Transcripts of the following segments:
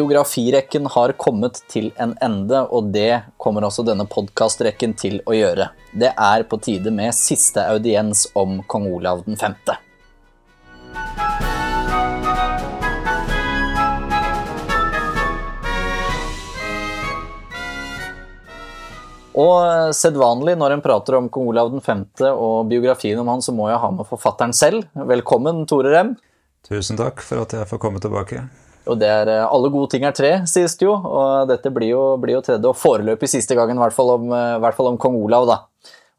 Biografirekken har kommet til en ende, og det kommer også denne podkastrekken til å gjøre. Det er på tide med siste audiens om kong Olav 5. Og sedvanlig når en prater om kong Olav 5. og biografien om han, så må jeg ha med forfatteren selv. Velkommen, Tore Rem. Tusen takk for at jeg får komme tilbake. Og det er eh, Alle gode ting er tre, sies det jo. Og dette blir jo, blir jo tredje og foreløpig siste gangen, i hvert fall om, eh, hvert fall om kong Olav, da.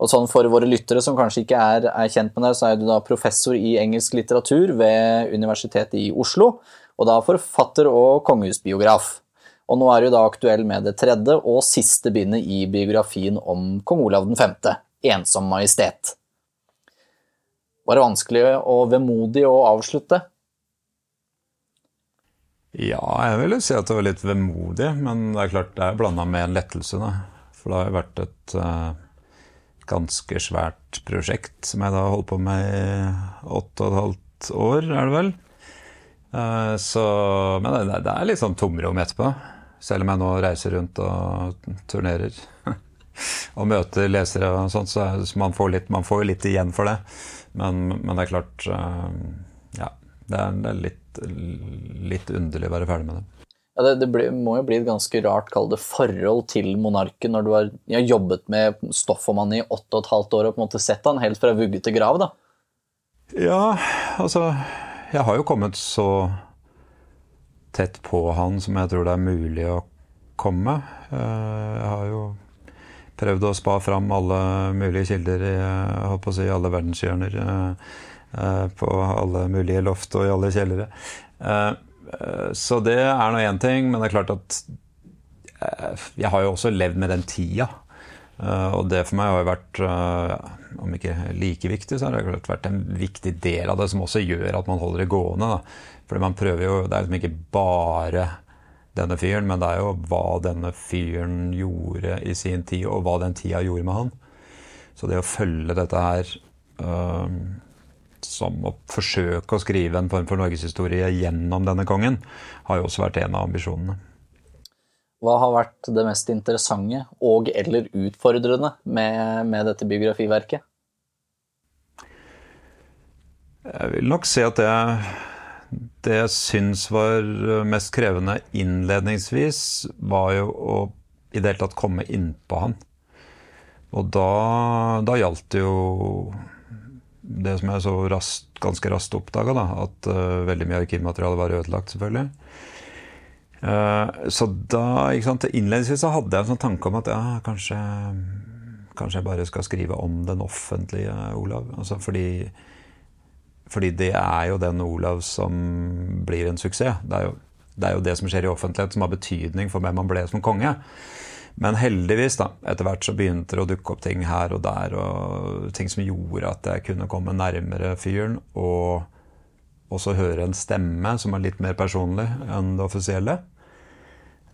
Og sånn For våre lyttere som kanskje ikke er, er kjent med deg, så er du da professor i engelsk litteratur ved Universitetet i Oslo. Og da forfatter og kongehusbiograf. Og nå er du da aktuell med det tredje og siste bindet i biografien om kong Olav 5., 'Ensom majestet'. Var det vanskelig og vemodig å avslutte? Ja, jeg vil jo si at det var litt vemodig, men det er klart det er blanda med en lettelse. Da. For det har jo vært et uh, ganske svært prosjekt som jeg da har holdt på med i åtte og et halvt år, er det vel. Uh, så, men det, det er litt sånn tomrom etterpå. Selv om jeg nå reiser rundt og turnerer og møter lesere og sånt, så, man får litt, man får jo litt igjen for det. Men, men det er klart uh, det er, det er litt, litt, underlig å være ferdig med det. Ja, det, det ble, må jo bli et ganske rart kall det, forhold til monarken når du har, har jobbet med stoff om han i åtte og et halvt år og på en måte sett han helt fra vugge til grav, da. Ja, altså Jeg har jo kommet så tett på han som jeg tror det er mulig å komme. Eh, jeg har jo prøvd å spa fram alle mulige kilder i å si, alle verdenshjørner. Eh, eh, på alle mulige loft og i alle kjellere. Så det er nå én ting, men det er klart at jeg har jo også levd med den tida. Og det for meg har jo vært, om ikke like viktig, så har det klart vært en viktig del av det som også gjør at man holder det gående. Da. Fordi man prøver jo Det er liksom ikke bare denne fyren, men det er jo hva denne fyren gjorde i sin tid, og hva den tida gjorde med han. Så det å følge dette her øh, som å forsøke å skrive en form for norgeshistorie gjennom denne kongen, har jo også vært en av ambisjonene. Hva har vært det mest interessante og eller utfordrende med, med dette biografiverket? Jeg vil nok si at det det jeg syns var mest krevende innledningsvis, var jo å i det hele tatt komme innpå han. Og da, da gjaldt det jo det som jeg så rast, ganske raskt oppdaga, at uh, veldig mye arkivmateriale var ødelagt, selvfølgelig. Uh, så da, ikke sant, Innledningsvis så hadde jeg en sånn tanke om at ja, kanskje, kanskje jeg bare skal skrive om den offentlige Olav. Altså fordi fordi det er jo den Olav som blir en suksess. Det er, jo, det er jo det som skjer i offentlighet som har betydning for hvem han ble som konge. Men heldigvis, da, etter hvert så begynte det å dukke opp ting her og der, og ting som gjorde at jeg kunne komme nærmere fyren, og også høre en stemme som er litt mer personlig enn det offisielle.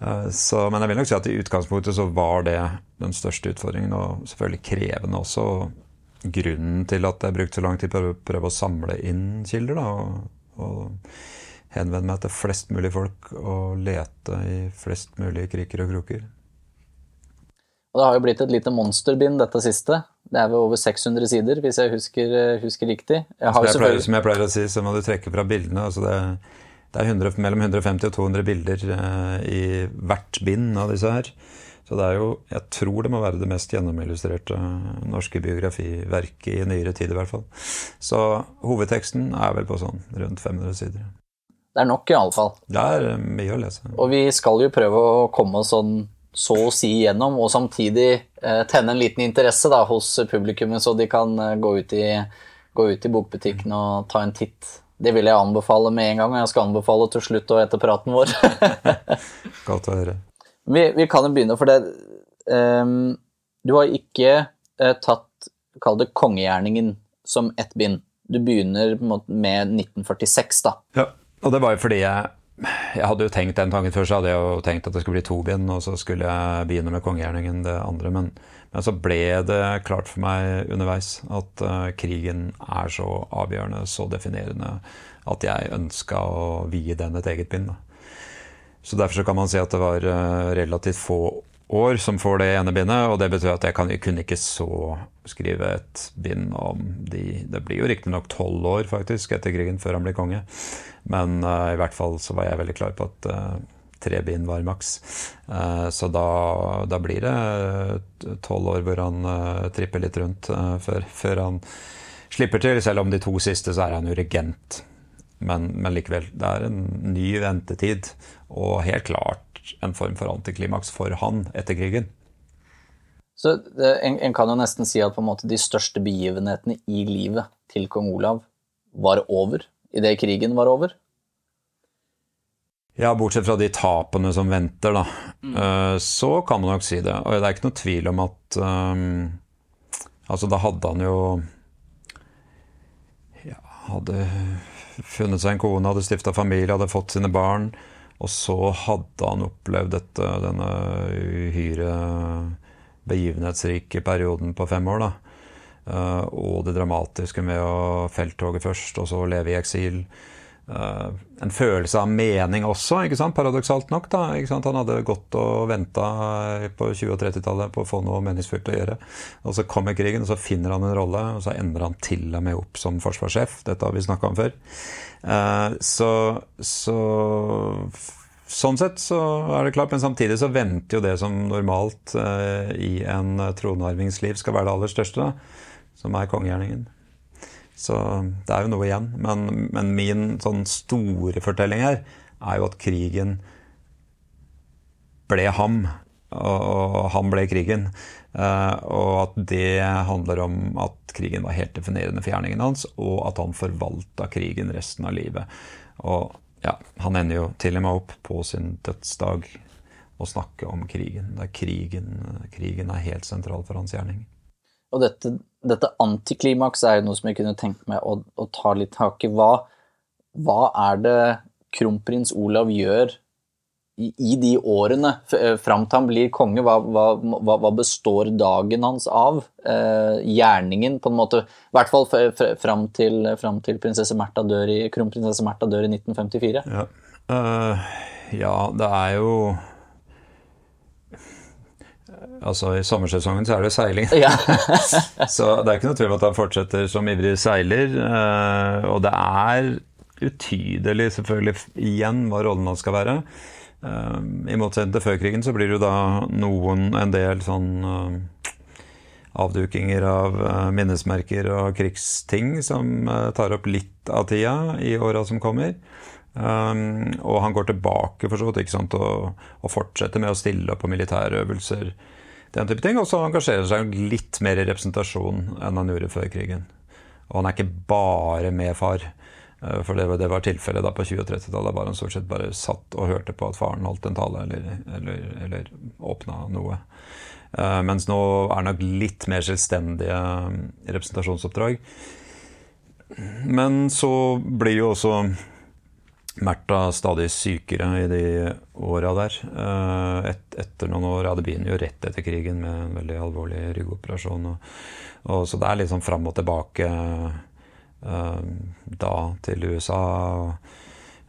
Eh, så, men jeg vil nok si at i utgangspunktet så var det den største utfordringen, og selvfølgelig krevende også grunnen til at jeg brukte så lang tid på å prøve å samle inn kilder. Da, og, og henvende meg til flest mulig folk og lete i flest mulig kriker og kroker. Og det har jo blitt et lite monsterbind, dette siste. Det er ved over 600 sider, hvis jeg husker, husker riktig. Jeg som, jeg pleier, som, jeg pleier, å si, så må du trekke fra bildene. altså det, det er 100, mellom 150 og 200 bilder eh, i hvert bind av disse her. Så det er jo, jeg tror det må være det mest gjennomillustrerte norske biografiverket i nyere tid, i hvert fall. Så hovedteksten er vel på sånn rundt 500 sider. Det er nok, iallfall. Det er eh, mye å lese. Og vi skal jo prøve å komme sånn så å si igjennom, og samtidig eh, tenne en liten interesse da, hos publikummet, så de kan eh, gå, ut i, gå ut i bokbutikken og ta en titt. Det vil jeg anbefale med en gang, og jeg skal anbefale til slutt og etter praten vår. Godt å høre. Vi, vi kan jo begynne, for det um, Du har ikke uh, tatt, kall det kongegjerningen, som ett bind. Du begynner med 1946, da. Ja, og det var jo fordi jeg jeg hadde jo tenkt den tanken før, så hadde jeg jo tenkt at det skulle bli to bind, og så skulle jeg begynne med kongegjerningen, det andre. Men, men, så ble det klart for meg underveis at uh, krigen er så avgjørende, så definerende, at jeg ønska å vie den et eget bind. Da. Så derfor så kan man si at det var uh, relativt få år som får det ene bindet, og det betyr at jeg, kan, kunne ikke så skrive et bind om de Det blir jo riktignok tolv år faktisk etter krigen før han blir konge, men uh, i hvert fall så var jeg veldig klar på at uh, tre bind var maks. Så da, da, blir det tolv år hvor han tripper litt rundt før, før, han slipper til. Selv om de to siste så er han jo regent. Men, men likevel, det er en ny ventetid, og helt klart en form for antiklimaks for han etter krigen. Så en, en, kan jo nesten si at på en måte de største begivenhetene i livet til kong Olav var over idet krigen var over? Ja, bortsett fra de tapene som venter, da. Mm. Uh, så kan man nok si det. Og det er ikke noe tvil om at um, Altså, da hadde han jo ja, Hadde funnet seg en kone, hadde stifta familie, hadde fått sine barn. Og så hadde han opplevd dette, denne uhyre begivenhetsrike perioden på fem år. da. Uh, og det dramatiske med å felttoget først, og så leve i eksil. Uh, en følelse av mening også, paradoksalt nok. da? Han hadde gått og venta på 20- og 30-tallet på å få noe meningsfylt å gjøre. Og så kommer krigen, og så finner han en rolle, og så ender han til og med opp som forsvarssjef. Dette har vi snakka om før. Uh, så, så Sånn sett så er det klart, men samtidig så venter jo det som normalt uh, i en tronarvings liv skal være det aller største, da, som er kongegjerningen. Så det er jo noe igjen. Men, men min sånn store fortelling her er jo at krigen ble ham, og han ble krigen. Uh, og at det handler om at krigen var helt definerende for gjerningen hans, og at han forvalta krigen resten av livet. Og ja, han ender jo til og med opp på sin dødsdag å snakke om krigen. Der krigen, krigen er helt sentral for hans gjerning. Og dette, dette antiklimaks er jo noe som jeg kunne tenkt meg å, å ta litt tak i. Hva, hva, er det kronprins Olav gjør i, i de årene eh, fram til han blir konge? Hva, hva, hva består dagen hans av? Eh, gjerningen, på en måte. I hvert fall fram til, fram til prinsesse Märtha dør i, kronprinsesse Märtha dør i 1954. Ja. Uh, ja, det er jo Altså I sommersesongen så er det seiling. Ja. så det er ikke noe tvil om at han fortsetter som ivrig seiler. Eh, og det er utydelig selvfølgelig igjen hva rollen hans skal være. Eh, I motsetning til før krigen så blir det jo da noen, en del sånn uh, avdukinger av minnesmerker og krigsting som tar opp litt av tida i åra som kommer. Og han går tilbake for så vidt og, og fortsetter med å stille opp på militærøvelser den type ting. Og så engasjerer han seg litt mer i representasjon enn han gjorde før krigen. Og han er ikke bare med far. Eh, for det var, var tilfellet da på 20- og 30-tallet. var han stort sett bare satt og hørte på at faren holdt en tale eller, eller, eller åpna noe. Uh, mens nå er det nok litt mer selvstendige mm, representasjonsoppdrag. Men så blir jo også Märtha stadig sykere i de åra der. Eh, et, etter noen år. Ja, det begynner jo rett etter krigen med en veldig alvorlig ryggoperasjon. Og, og, så det er litt sånn fram og tilbake uh, da til USA.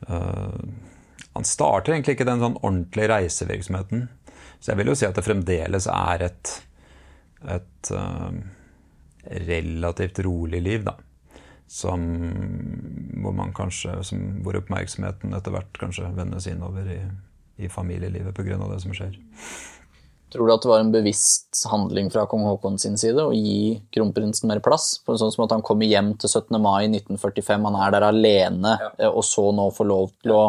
Uh, han starter egentlig ikke den sånn ordentlige reisevirksomheten. Så jeg vil jo si at det fremdeles er et, et relativt rolig liv, da som, hvor man kanskje, som, hvor oppmerksomheten etter hvert kanskje vendes innover i, i familielivet pga. det som skjer. Tror du at det var en bevisst handling fra kong Haakon sin side å gi kronprinsen mer plass? For sånn som at Han kommer hjem til 17. mai 1945, han er der alene, ja. Eh, og så nå får lov til å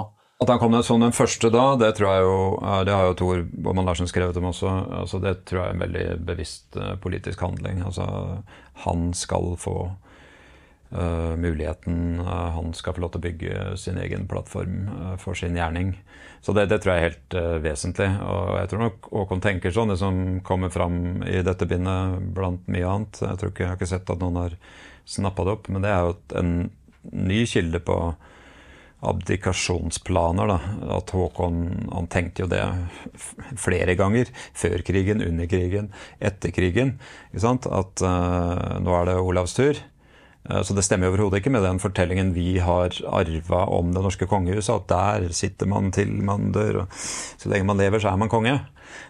At han kom som den første da, det tror jeg jo, det har jo Tor Bormann Larsen skrevet om også. altså Det tror jeg er en veldig bevisst eh, politisk handling. altså Han skal få Uh, muligheten uh, han skal få lov til å bygge sin egen plattform uh, for sin gjerning. Så det, det tror jeg er helt vesentlig. Og jeg tror nok Håkon tenker sånn, det som kommer fram i dette bindet blant mye annet. Jeg tror ikke jeg har ikke sett at noen har snappa det opp, men det er jo en ny kilde på abdikasjonsplaner. Da. At Håkon han tenkte jo det flere ganger. Før krigen, under krigen, etter krigen. At nå er det Olavs tur. Eh, så det stemmer overhodet ikke med den fortellingen vi har arva om det norske kongehuset, at der sitter man til man dør, og så lenge man lever, så er man konge.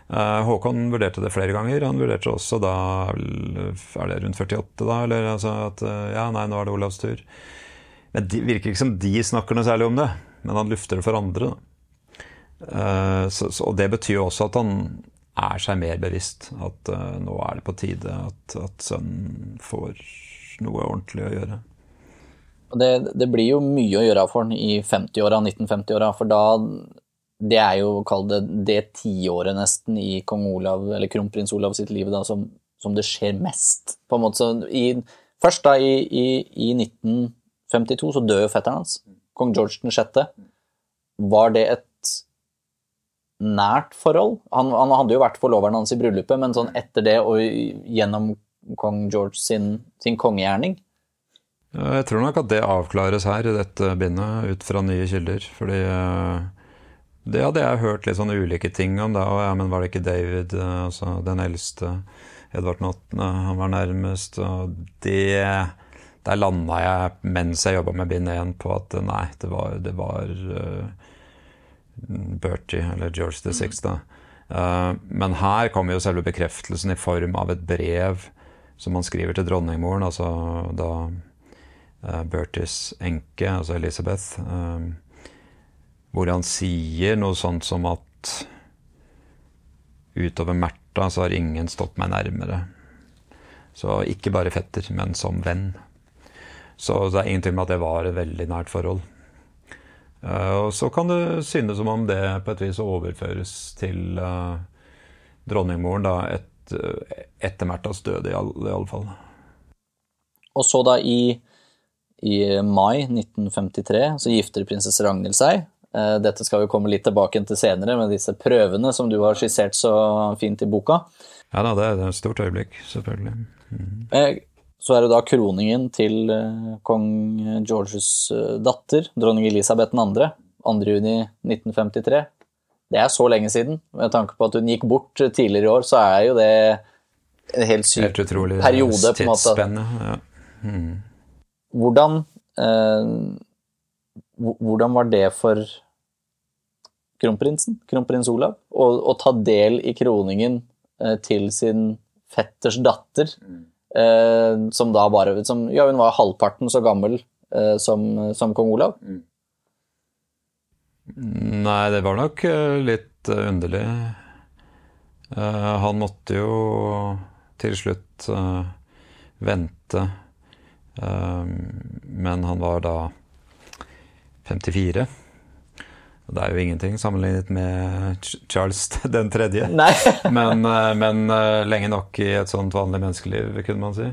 Eh, Håkon vurderte det flere ganger. Han vurderte også da Er det rundt 48, da? Eller altså at Ja, nei, nå er det Olavs tur. Men det virker ikke som de snakker noe særlig om det. Men han lufter det for andre. Så, og det betyr jo også at han er seg mer bevisst. At nå er det på tide at, at sønnen får noe ordentlig å gjøre. Det, det, blir jo mye å gjøre for han i 50-åra, 1950-åra. For da Det er jo, kall det det tiåret nesten i kong Olav, eller kronprins Olav sitt liv, da, som, som det skjer mest. På en måte i, Først da i, i, i 1952 så dør jo fetteren hans, kong George 6. Var det et nært forhold. Han, han, hadde jo vært forloveren hans i bryllupet, men sånn etter det og gjennom kong George sin, sin kongegjerning Jeg tror nok at det avklares her i dette bindet, ut fra nye kilder. Fordi eh, det hadde jeg hørt litt sånne ulike ting om. da, ja, men Var det ikke David, eh, altså den eldste, Edvard 8., han var nærmest? og det der landa jeg mens jeg jobba med bind 1 på at nei, det var, det var uh, Bertie, eller George the Sixth. Uh, men her kommer jo selve bekreftelsen i form av et brev som han skriver til dronningmoren, altså da uh, Bertis enke, altså Elizabeth, uh, hvor han sier noe sånt som at utover Märtha så har ingen stått meg nærmere. Så ikke bare fetter, men som venn. Så det er ingen tvil om at det var et veldig nært forhold. Eh, og så kan det synes som om det på et vis overføres til dronningmoren da, et, uh, etter Märthas død, i, all, alle fall. Og så da i, i, mai 1953 så gifter prinsesse Ragnhild seg. Uh, dette skal vi komme litt tilbake til senere med disse prøvene som du har skissert så fint i boka. Ja da, det er et stort øyeblikk, selvfølgelig. Mm. Så er det da kroningen til eh, kong Georges eh, datter, dronning Elisabeth 2., 2.6.1953. Det er så lenge siden. Med tanke på at hun gikk bort tidligere i år, så er jo det en helt syk helt utrolig, periode. på en måte. Ja. Mm. Hvordan, eh, hvordan var det for kronprinsen, kronprins Olav, å, å ta del i kroningen eh, til sin fetters datter? Eh, som da bare som, Ja, hun var halvparten så gammel eh, som, som, kong Olav. Mm. Nei, det var nok eh, litt uh, underlig. Uh, han måtte jo til slutt vente. men han var da 54. Det er jo ingenting sammenlignet med Charles den tredje. men, eh, men, eh, lenge nok i et sånt vanlig menneskeliv, kunne man si.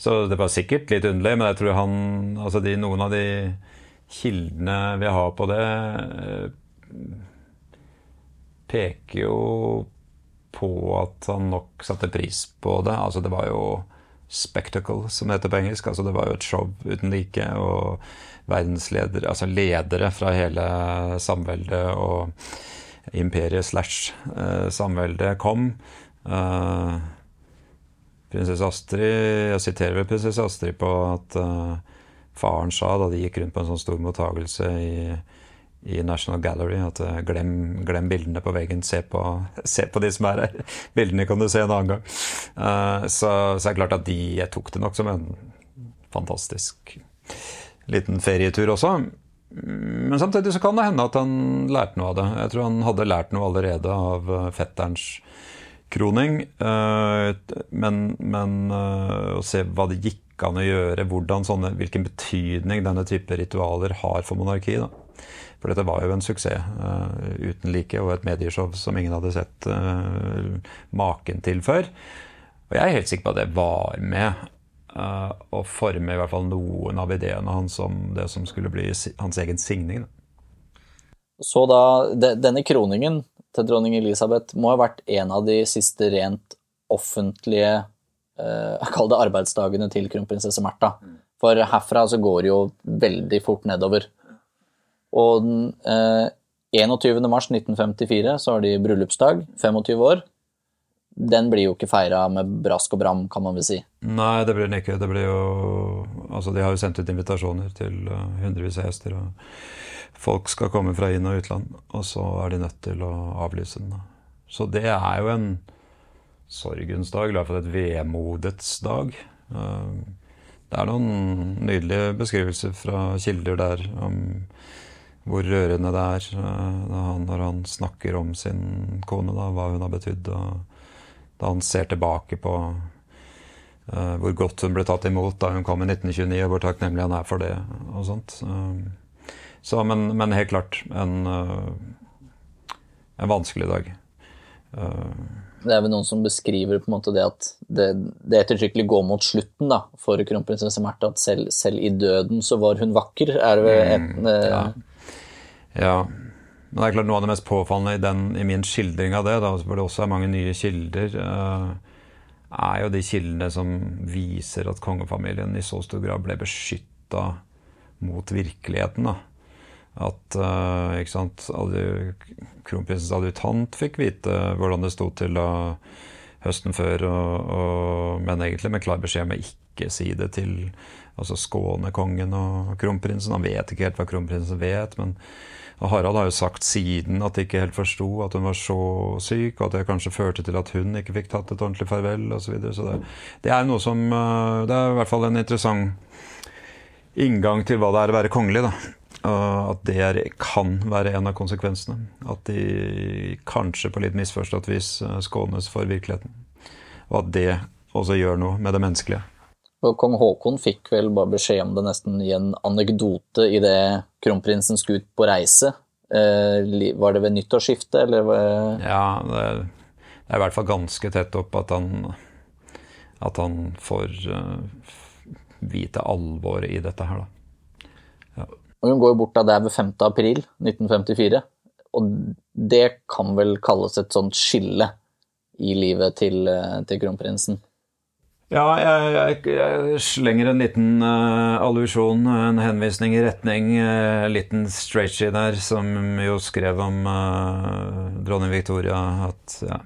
Så det var sikkert litt underlig, men jeg tror han Altså de, noen av de kildene vi har på det, eh, peker jo på at han nok satte pris på det. Altså det var jo spectacle, som det heter på engelsk. Altså det var jo et show uten like. og verdensledere, altså ledere fra hele samveldet og imperiet slash eh, samveldet kom. Eh, prinsesse Astrid Jeg siterer vel prinsesse Astrid på at uh, faren sa da de gikk rundt på en sånn stor mottagelse i, i National Gallery at uh, glem, glem, bildene på veggen, se på, se på, de som er her. Bildene kan du se en annen gang. Uh, så, så er det klart at de jeg tok det nok som en fantastisk liten ferietur også. Men samtidig så kan det hende at han lærte noe av det. Jeg tror han hadde lært noe allerede av eh, fetterens kroning. Eh, men, men eh, å se hva det gikk an å gjøre, sånne, hvilken betydning denne type ritualer har for monarkiet. For dette var jo en suksess uh, uten like, og et medieshow som ingen hadde sett uh, maken til før. Og jeg er helt sikker på at det var med Uh, å forme i hvert fall noen av ideene hans om det som skulle bli hans egen signing. Så da, de, denne kroningen til dronning Elisabeth må ha vært en av de siste rent offentlige kall det arbeidsdagene til kronprinsesse Märtha. For herfra så går det jo veldig fort nedover. Og uh, 21.3.1954 så har de bryllupsdag, 25 år. den blir jo ikke feira med brask og bram, kan man vel si. Nei, det blir den ikke. Det blir jo Altså, de har jo sendt ut invitasjoner til uh, hundrevis av gjester, og folk skal komme fra inn- og utland, og så er de nødt til å avlyse den. Så det er jo en sorgens dag, i hvert fall et vemodets dag. Uh, det er noen nydelige beskrivelser fra kilder der om hvor rørende det er uh, når han snakker om sin kone, da, hva hun har betydd. og da han ser tilbake på uh, hvor godt hun ble tatt imot da hun kom i 1929, og hvor takknemlig han er for det. og sånt. Uh, så, men, men, helt klart en, uh, en vanskelig dag. Det er vel noen som beskriver på en måte det at det, det ettertrykkelig går mot slutten da, for kronprinsesse Märtha. At selv, selv, i døden så var hun vakker. Er det vel et, mm, ja. ja. Men det er klart noe av det mest påfallende i, den, i min skildring av det, da, hvor det også er mange nye kilder, uh, er jo de kildene som viser at kongefamilien i så stor grad ble beskytta mot virkeligheten. da. At uh, ikke sant, kronprinsens adjutant fikk vite hvordan det sto til da høsten før, og, og, men egentlig med klar beskjed om å ikke si det til altså skåne kongen og kronprinsen. Han vet ikke helt hva kronprinsen vet, men Harald har jo sagt siden at de ikke helt forsto at hun var så syk, og at det kanskje førte til at hun ikke fikk tatt et ordentlig farvel osv. Så, videre. så det, det, er noe som eh, Det er i hvert fall en interessant inngang til hva det er å være kongelig. da. At det er, kan være en av konsekvensene. At de kanskje på litt misforstått vis eh, skånes for virkeligheten. Og at det også gjør noe med det menneskelige. Og kong Haakon fikk vel bare beskjed om det nesten i en anekdote idet kronprinsen skulle ut på reise. Eh, var det ved nyttårsskiftet, eller? Ja, det er, det er, i hvert fall ganske tett opp at han, at han får vite alvoret i dette her, da. Og hun går bort av der ved 5. april 1954, og det kan vel kalles et sånt skille i livet til, eh, til kronprinsen? Ja, jeg, jeg, jeg, slenger en liten uh, allusjon, en henvisning i retning uh, liten Strachey der, som jo skrev om uh, dronning Victoria at ja,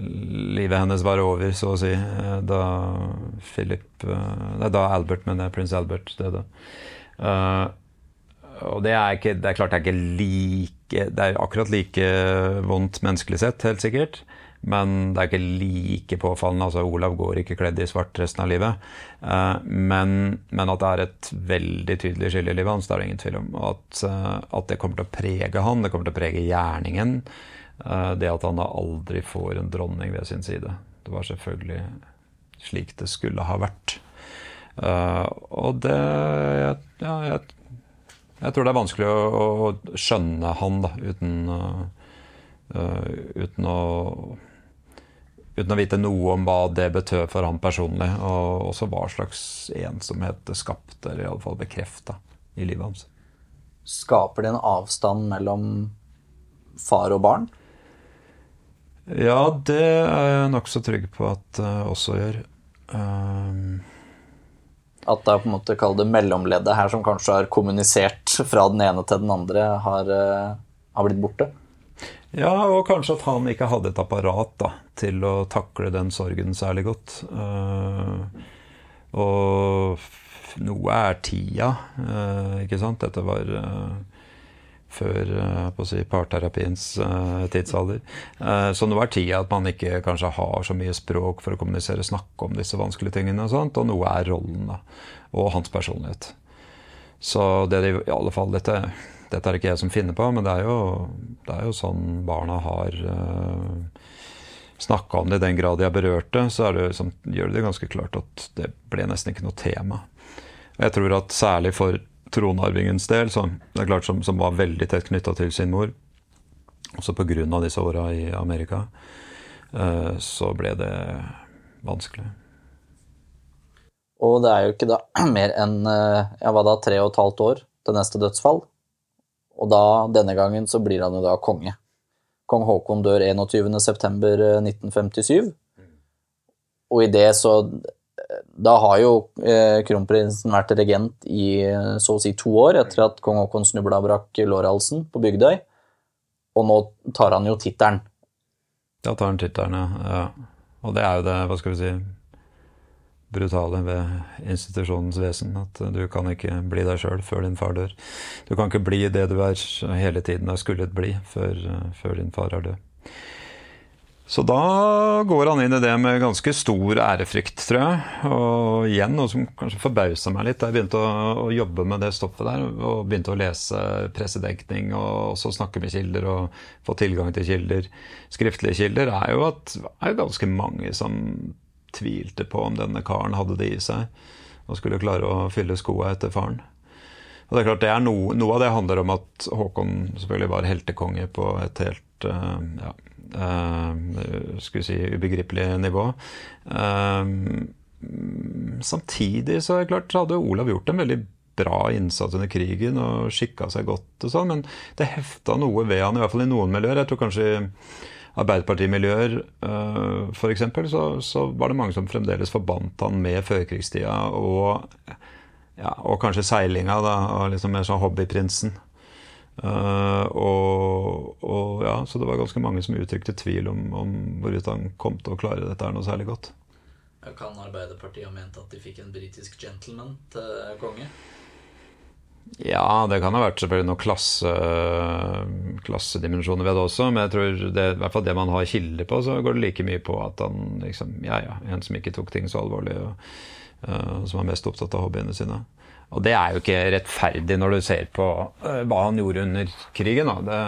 livet hennes var over, så å si, uh, da Philip Nei, da Albert, men det er prins Albert døde. Og det er, ikke, det er klart det er ikke like Det er akkurat like vondt menneskelig sett, helt sikkert. Men det er ikke like påfallende. altså Olav går ikke kledd i svart resten av livet. Uh, men, men, at det er et veldig tydelig skille i livet hans, det er det ingen tvil om. At, uh, at, det kommer til å prege han, det kommer til å prege gjerningen. Uh, det at han da aldri får en dronning ved sin side. Det var selvfølgelig slik det skulle ha vært. Og det ja, jeg, jeg, tror det er vanskelig å, å skjønne han da, uten, uten å uten å vite noe om hva det betød for han personlig. Og også hva slags ensomhet det skapte, eller iallfall bekrefta, i livet hans. Skaper det en avstand mellom far og barn? Ja, det er jeg nokså trygg på at det også gjør. Um... At det er på en måte, kall det mellomleddet her, som kanskje har kommunisert fra den ene til den andre, har, uh, har blitt borte? Ja, og kanskje at han ikke hadde et apparat da, til å takle den sorgen særlig godt. Uh, og noe er tida, uh, ikke sant? Dette var før å si, parterapiens tidsalder. så nå er tida at man ikke kanskje har så mye språk for å kommunisere, snakke om disse vanskelige tingene. Og, sånt, og noe er rollen og hans personlighet. Så det er i alle fall dette dette er ikke jeg som finner på, men det er jo, det er jo sånn barna har uh, eh, snakka om det i den grad de har berørt det, så det, som, gjør det ganske klart at det ble nesten ikke noe tema. Og jeg tror at særlig for tronarvingens del, som, det er klart som, som var veldig tett knytta til sin mor, også pga. disse åra i Amerika, uh, så ble det vanskelig. Og det er jo ikke da mer enn jeg ja, hva da, tre og et halvt år til neste dødsfall. Og da, denne gangen så blir han jo da konge. Kong Haakon dør 21.9.1957. Eh, og i det så Da har jo eh, kronprinsen vært regent i eh, så å si to år etter at kong Haakon snubla og brakk lårhalsen på Bygdøy. Og nå tar han jo tittelen. Da tar han tittelen, ja. Og det er jo det, hva skal vi si brutale ved institusjonens vesen. At du kan ikke bli deg sjøl før din far dør. Du kan ikke bli det du er hele tiden har skullet bli før, før din far er død. Så da går han inn i det med ganske stor ærefrykt, tror jeg. Og igjen noe som kanskje forbausa meg litt da jeg begynte å, å, jobbe med det stoffet der, og begynte å lese pressedekning og også snakke med kilder og få tilgang til kilder, skriftlige kilder, er jo at det er ganske mange som tvilte på om denne karen hadde det i seg og skulle klare å fylle skoa etter faren. Og det er klart det er noe, noe av det handler om at Håkon selvfølgelig var heltekonge på et helt uh, ja, skal vi si, ubegripelig nivå. Uh, samtidig så er det klart hadde Olav gjort en veldig bra innsats under krigen og skikka seg godt og sånn, men det hefta noe ved han, i hvert fall i noen miljøer. Jeg tror kanskje i Arbeiderpartimiljøer uh, f.eks. Så, så var det mange som fremdeles forbandt han med førkrigstida og, ja, og kanskje seilinga, da, og liksom mer sånn hobbyprinsen. Uh, og, og, ja, Så det var ganske mange som uttrykte tvil om, om hvorvidt han kom til å klare dette noe særlig godt. Kan Arbeiderpartiet ha ment at de fikk en britisk gentleman til konge? Ja, det kan ha vært selvfølgelig noen klasse, klassedimensjoner ved det også. Men jeg tror det, i hvert fall det man har kilder på, så går det like mye på at han liksom, ja ja, en som ikke tok ting så alvorlig, og uh, som var mest opptatt av hobbyene sine. Og det er jo ikke rettferdig når du ser på uh, hva han gjorde under krigen. Det,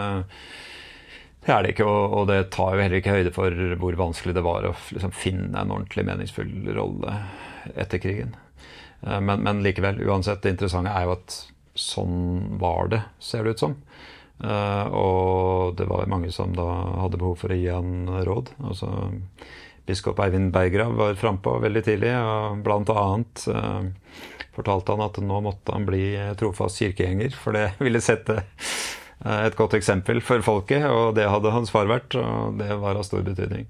det er det ikke, og, det tar jo heller ikke høyde for hvor vanskelig det var å liksom, finne en ordentlig meningsfull rolle etter krigen. Uh, men, men, likevel, uansett, det interessante er jo at sånn var det, ser det ut som. Uh, og det var mange som da hadde behov for å gi han råd. Altså, biskop Eivind Berggrav var frampå veldig tidlig, og blant annet uh, fortalte han at nå måtte han bli trofast kirkegjenger, for det ville sette uh, et godt eksempel for folket, og det hadde hans far vært, og det var av stor betydning.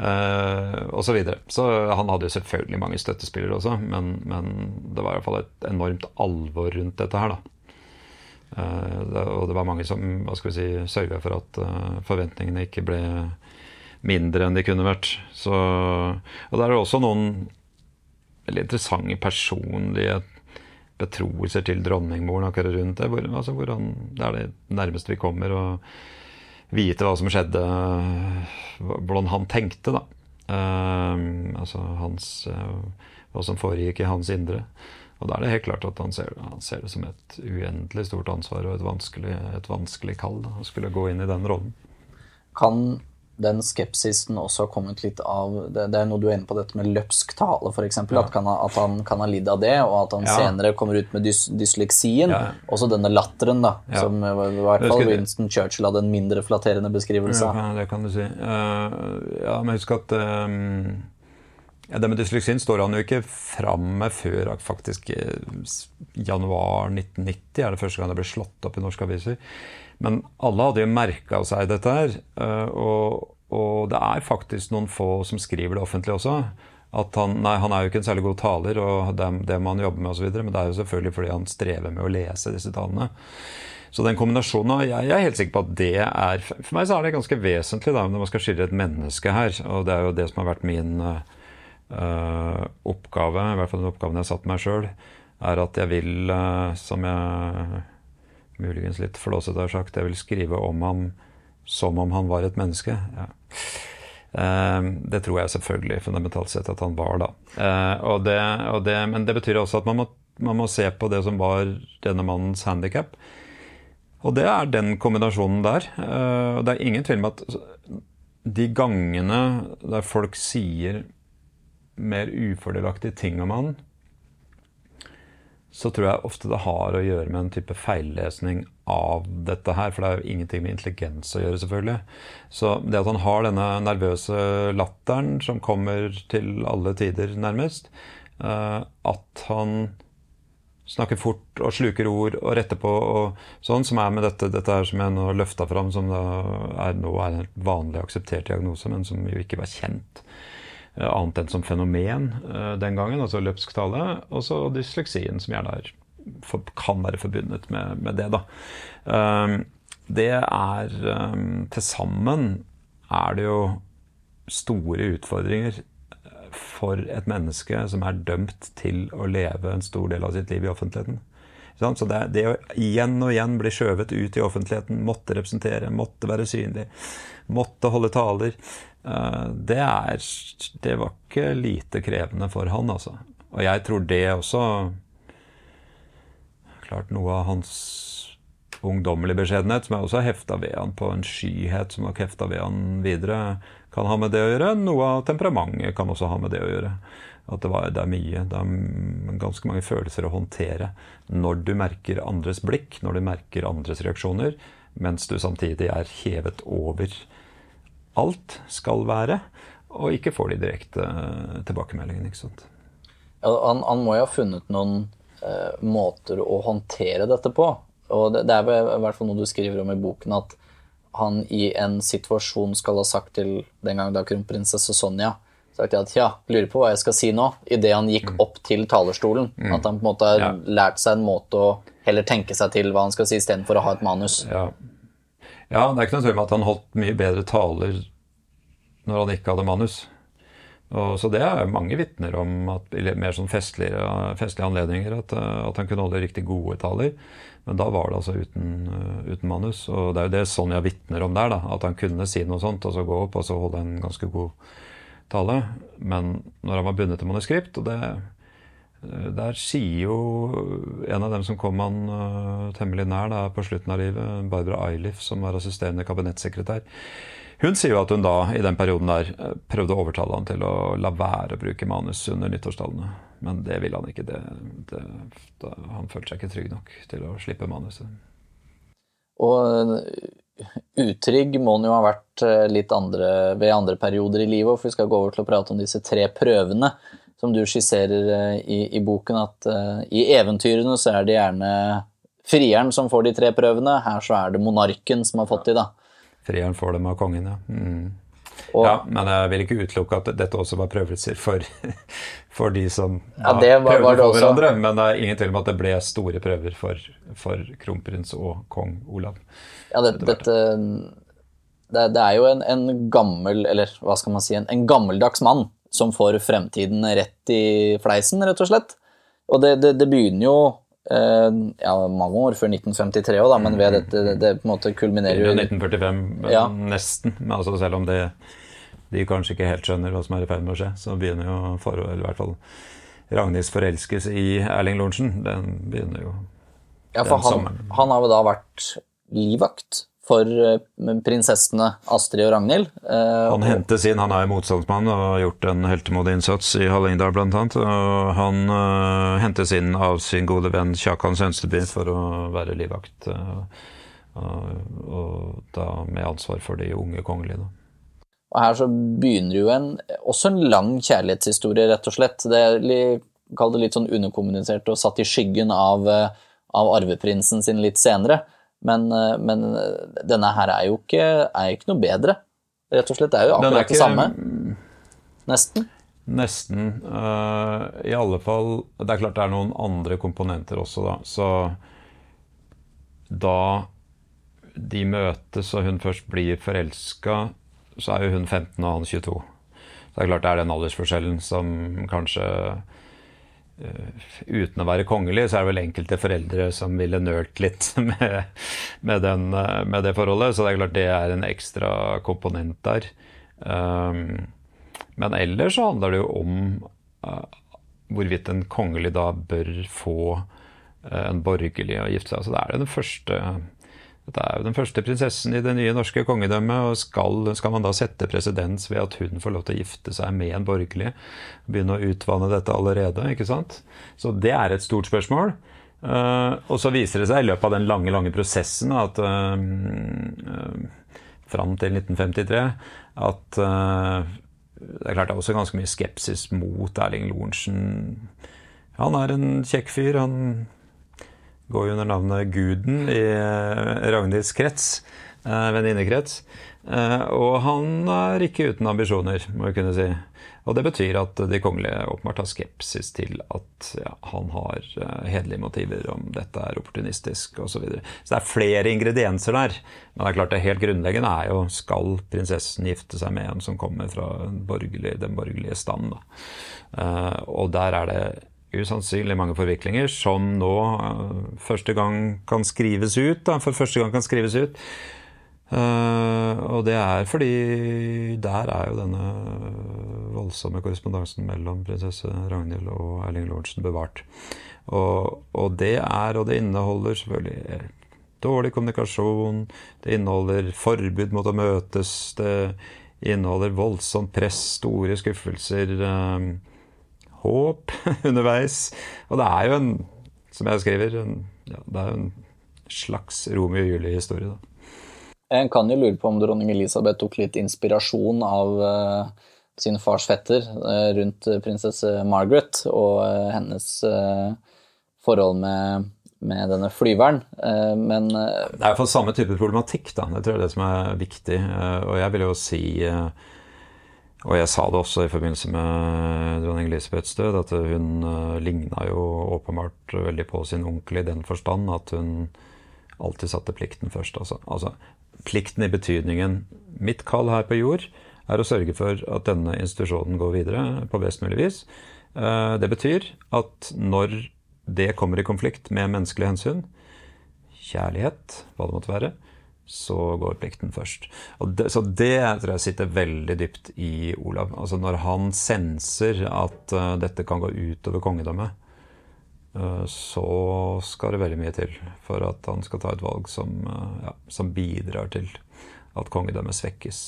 Uh, og så, videre. så han hadde jo selvfølgelig mange støttespillere også, men, men, det var i hvert fall et enormt alvor rundt dette her, da. Uh, og det var mange som hva skal vi si, sørga for at uh, forventningene ikke ble mindre enn de kunne vært. Så, og der er det også noen veldig interessante personlige betroelser til dronningmoren akkurat rundt det. Hvor, altså, hvor han, det er det nærmeste vi kommer. å vite hva som skjedde, hvordan han tenkte, da. Uh, altså hans uh, Hva som foregikk i hans indre. Og da er det helt klart at han ser, han ser det som et uendelig stort ansvar og et vanskelig, et vanskelig kall da, å skulle gå inn i den rollen. Kan den skepsisen også har kommet litt av Det, det er noe du er inne på, dette med løpsk tale, f.eks. Ja. At, at han kan ha lidd av det, og at han ja. senere kommer ut med dys, dysleksien. Ja. Også denne latteren, da, som i hvert fall Winston Churchill hadde en mindre flatterende beskrivelse av. Ja, det kan du si. Uh, ja, men husk at um, det med dysleksien står han jo ikke fram med før faktisk januar 1990 er det første gang det ble slått opp i norske aviser. Men alle hadde jo merka seg dette her. Eh, og, og, det er faktisk noen få som skriver det offentlig også. At han, nei, han er jo ikke en særlig god taler, og det, det må han jobbe med osv. Men det er jo selvfølgelig fordi han strever med å lese disse talene. Så den kombinasjonen jeg, jeg, er helt sikker på at det er For meg så er det ganske vesentlig da, når man skal skille et menneske her. Og det er jo det som har vært min uh, oppgave, i hvert fall den oppgaven jeg har satt meg sjøl, er at jeg vil, uh, som jeg muligens litt flåsete har sagt, jeg vil skrive om ham som om han var et menneske. Ja. Uh, det tror jeg selvfølgelig fundamentalt sett at han var, da. Uh, og det, og det, men det betyr også at man må, man må, se på det som var denne mannens handikap. Og det er den kombinasjonen der. Uh, og det er ingen tvil om at de gangene der folk sier mer ufordelaktige ting om han, så tror jeg ofte det har å gjøre med en type feillesning av dette her. For det er jo ingenting med intelligens å gjøre, selvfølgelig. Så det at han har denne nervøse latteren som kommer til alle tider, nærmest, eh, at han snakker fort og sluker ord og retter på og sånn, som er med dette, dette her som jeg nå løfta fram, som er, nå er en vanlig akseptert diagnose, men som jo ikke var kjent annet enn som fenomen eh, den gangen, altså løpsk tale. Og så dysleksien, som gjerne er, kan være forbundet med, med det. da. Ehm, det er Til sammen er det jo store utfordringer for et menneske som er dømt til å leve en stor del av sitt liv i offentligheten. Så det, det, å igjen og igjen bli skjøvet ut i offentligheten, måtte representere, måtte være synlig, måtte holde taler, eh, det, er, det var ikke lite krevende for han, altså. Og jeg tror det også Klart noe av hans ungdommelig beskjedenhet, som jeg også har hefta ved han på en skyhet som nok hefta ved han videre, kan ha med det å gjøre. Noe av temperamentet kan også ha med det å gjøre. At det, var, det, er mye. Det er ganske mange følelser å håndtere når du merker andres blikk, når du merker andres reaksjoner, mens du samtidig er hevet over alt skal være, og ikke får de direkte tilbakemeldingene. ikke sant? Ja, han, han, må jo ha funnet noen eh, måter å håndtere dette på. Og det, det er vel i hvert fall noe du skriver om i boken, at han i en situasjon skal ha sagt til den gang da kronprinsesse Sonja sagt at ja, lurer på hva jeg skal si nå, idet han gikk mm. opp til talerstolen. Mm. At han på en måte har ja. lært seg en måte å heller tenke seg til hva han skal si, istedenfor å ha et manus. Ja. Ja, det er ikke noe tvil om at han holdt mye bedre taler når han ikke hadde manus. Og, så det er mange vitner om at mer sånn festlige, festlige anledninger at, at, han kunne holde riktig gode taler. Men da var det altså uten, uh, uten, manus. Og det er jo det Sonja vitner om der. da, At han kunne si noe sånt og så gå opp og så holde en ganske god tale. Men når han var bundet til manuskript og det, Der sier jo en av dem som kom han uh, temmelig nær da, på slutten av livet, Barbara Eilif, som var assisterende kabinettsekretær, hun sier jo at hun da i den perioden der prøvde å overtale han til å la være å bruke manus under nyttårstalene. Men det ville han ikke. Det, det, da, han følte seg ikke trygg nok til å slippe manuset. Og utrygg må han jo ha vært eh, litt andre, ved andre perioder i livet, for vi skal gå over til å prate om disse tre prøvene som du skisserer eh, i, i boken. At uh, i eventyrene så er det gjerne frieren som får de tre prøvene, her så er det monarken som har fått de, da. Frieren får dem av kongen, ja. Mm. Og, ja, Men jeg vil ikke utelukke at dette også var prøvelser for, for de som ja, ja, var, prøvde var det for hverandre. Men det er ingen tvil om at det ble store prøver for, for kronprins og kong Olav. Ja, det, dette, det, det, er jo en, en, gammel, eller hva skal man si, en, en, gammeldags mann som får fremtiden rett i fleisen, rett og slett. Og det, det begynner jo eh, ja, mange år før 1953 òg, men ved dette det, det, på en måte kulminerer jo 1945, ja. nesten. Men altså selv om det de kanskje ikke helt skjønner hva som er i ferd med å skje, så begynner jo for, eller i hvert fall Ragnhilds forelskelse i Erling Lorentzen, den begynner jo Ja, for han, han, har jo da vært livvakt for eh, prinsessene Astrid og Ragnhild. Eh, han hentes inn, han er motstandsmann og har gjort en heltemodig innsats i Hallingdal bl.a. Han uh, hentes inn av sin gode venn Kjakan Sønsteby for å være livvakt. Og da med ansvar for de unge kongelige. Da. Og her så begynner jo en, også en lang kjærlighetshistorie, rett og slett. Det er Kall det litt sånn underkommunisert og satt i skyggen av, eh, av arveprinsen sin litt senere. Men, eh, men, denne her er jo ikke, er ikke, noe bedre. Rett og slett. Det er jo akkurat ikke, det samme. Nesten. Nesten. Uh, I alle fall Det er klart det er noen andre komponenter også, da. Så da de møtes og hun først blir forelska, så er jo hun 15 og han 22. Så det er klart det er den aldersforskjellen som kanskje Uten å være kongelig, så er det vel enkelte foreldre som ville nølt litt med, med, den, uh, med, det forholdet. Så det er klart det er en ekstra komponent der. Um, men ellers så handler det jo om uh, hvorvidt en kongelig da bør få en borgerlig å gifte seg. Så det er den første dette er jo den første prinsessen i det nye norske kongedømmet, og skal, skal, man da sette presedens ved at hun får lov til å gifte seg med en borgerlig? Begynne å utvanne dette allerede, ikke sant? Så det er et stort spørsmål. Uh, og så viser det seg i løpet av den lange, lange prosessen at uh, uh, fram til 1953 at det er klart det er også ganske mye skepsis mot Erling Lorentzen. Han er en kjekk fyr. han går jo under navnet Guden i eh, Ragnhilds krets, eh, venninnekrets. Eh, og han er ikke uten ambisjoner, må vi kunne si. Og det betyr at de kongelige åpenbart har skepsis til at ja, han har hederlige motiver, om dette er opportunistisk osv. Så, videre. så det er flere ingredienser der. Men det er klart det helt grunnleggende er jo skal prinsessen gifte seg med en som kommer fra borgerlig, den borgerlige stand. Uh, og der er det usannsynlig mange forviklinger som nå uh, første gang kan skrives ut. Da, for første gang kan skrives ut. Uh, og det er fordi der er jo denne voldsomme korrespondansen mellom prinsesse Ragnhild og Erling Lorentzen bevart. Og, og, det er, og det inneholder selvfølgelig dårlig kommunikasjon, det inneholder forbud mot å møtes, det inneholder voldsomt press, store skuffelser, håp underveis. Og det er jo en, som jeg skriver, en, ja, det er jo en slags Romeo og Julie-historie, da. En kan jo lure på om dronning Elisabeth tok litt inspirasjon av uh, sin fars fetter uh, rundt prinsesse Margaret og uh, hennes forhold med, med, denne flyveren, men Det er iallfall samme type problematikk, da. Det tror jeg er det som er viktig. og jeg vil jo si og jeg sa det også i forbindelse med dronning Elisabeths død, at hun uh, ligna jo åpenbart veldig på sin onkel i den forstand at hun alltid satte plikten først. Altså, altså plikten i betydningen mitt kall her på jord er å sørge for at denne institusjonen går videre på best mulig vis. Eh, det betyr at når det kommer i konflikt med menneskelige hensyn, kjærlighet, hva det måtte være, så går plikten først. Det, så det tror jeg sitter veldig dypt i Olav. Altså Når han senser at uh, dette kan gå utover kongedømmet, uh, så skal det veldig mye til for at han skal ta et valg som, uh, ja, som bidrar til at kongedømmet svekkes.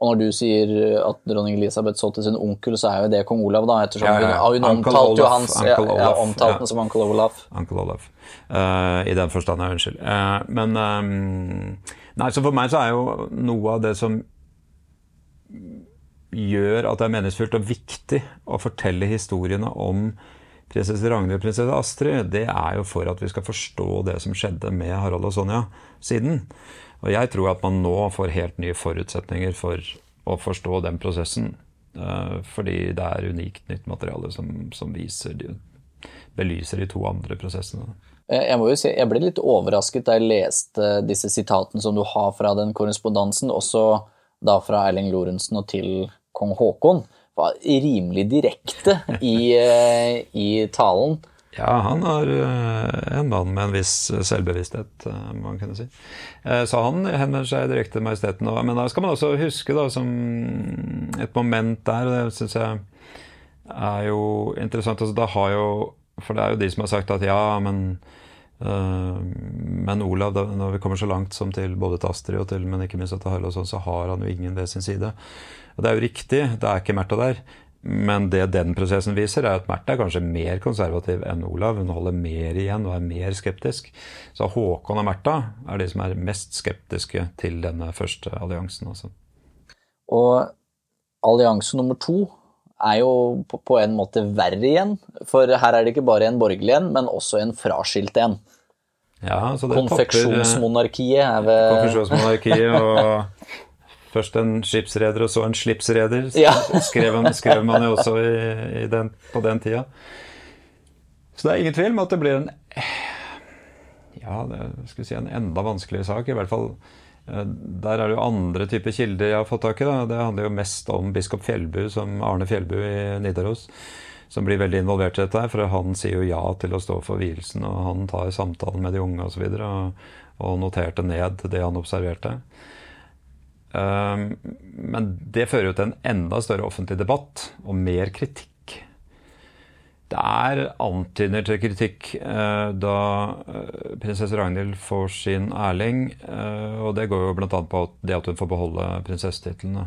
Og når du sier at dronning Elisabeth så til sin onkel, så er jo det kong Olav, da, ettersom ja, ja. hun, hun omtalte jo hans ja, ja, omtalt som onkel Olaf. Uncle Olaf. Uh, I den forstand. Unnskyld. Uh, men um, Nei, så for meg så er jo noe av det som gjør at det er meningsfullt og viktig å fortelle historiene om prinsesse Ragnhild og prinsesse Astrid, det er jo for at vi skal forstå det som skjedde med Harald og Sonja siden. Og jeg tror at man nå får helt nye forutsetninger for å forstå den prosessen. Fordi det er unikt nytt materiale som, som viser, belyser de to andre prosessene. Jeg må jo si, jeg ble litt overrasket da jeg leste disse sitatene som du har fra den korrespondansen, også da fra Erling Lorentzen og til kong Haakon var rimelig direkte i, eh, i talen. Ja, han er eh, en mann med en viss selvbevissthet, eh, må man kunne si. Så han henvender seg direkte til Majesteten. Men da skal man også huske, da, som et moment der, og det syns jeg er jo interessant altså, da har jo, For det er jo de som har sagt at ja, men men Olav, når vi kommer så langt som til både til Astrid og til, men ikke minst til Harald, sånn, så har han jo ingen ved sin side. Og det er jo riktig, det er ikke Märtha der. Men det den prosessen viser, er at Märtha er kanskje mer konservativ enn Olav. Hun holder mer igjen og er mer skeptisk. Så Håkon og Märtha er de som er mest skeptiske til denne første alliansen. Også. Og allianse nummer to er jo på en måte verre igjen. For her er det ikke bare en borgerlig en, men også en fraskilt en. Ja, Konfeksjonsmonarkiet er ved Konfeksjonsmonarkiet og Først en skipsreder og så en slipsreder, ja. skrev, skrev, man jo også i, i den, på den tida. Så det er ingen tvil om at det blir en ja, det skal si en enda vanskeligere sak. I hvert fall eh, der er det jo andre typer kilder jeg har fått tak i. Da. Det handler jo mest om biskop Fjellbu, som Arne Fjellbu i Nidaros, som blir veldig involvert i dette. For han sier jo ja til å stå for vielsen, og han tar samtalen med de unge osv. Og, så og, og noterte ned det han observerte. Ehm, men det fører jo til en enda større offentlig debatt og mer kritikk. Det er antydninger til kritikk eh, da eh, prinsesse Ragnhild får sin Erling. Eh, og det går jo bl.a. på det at hun får beholde prinsessetitlene.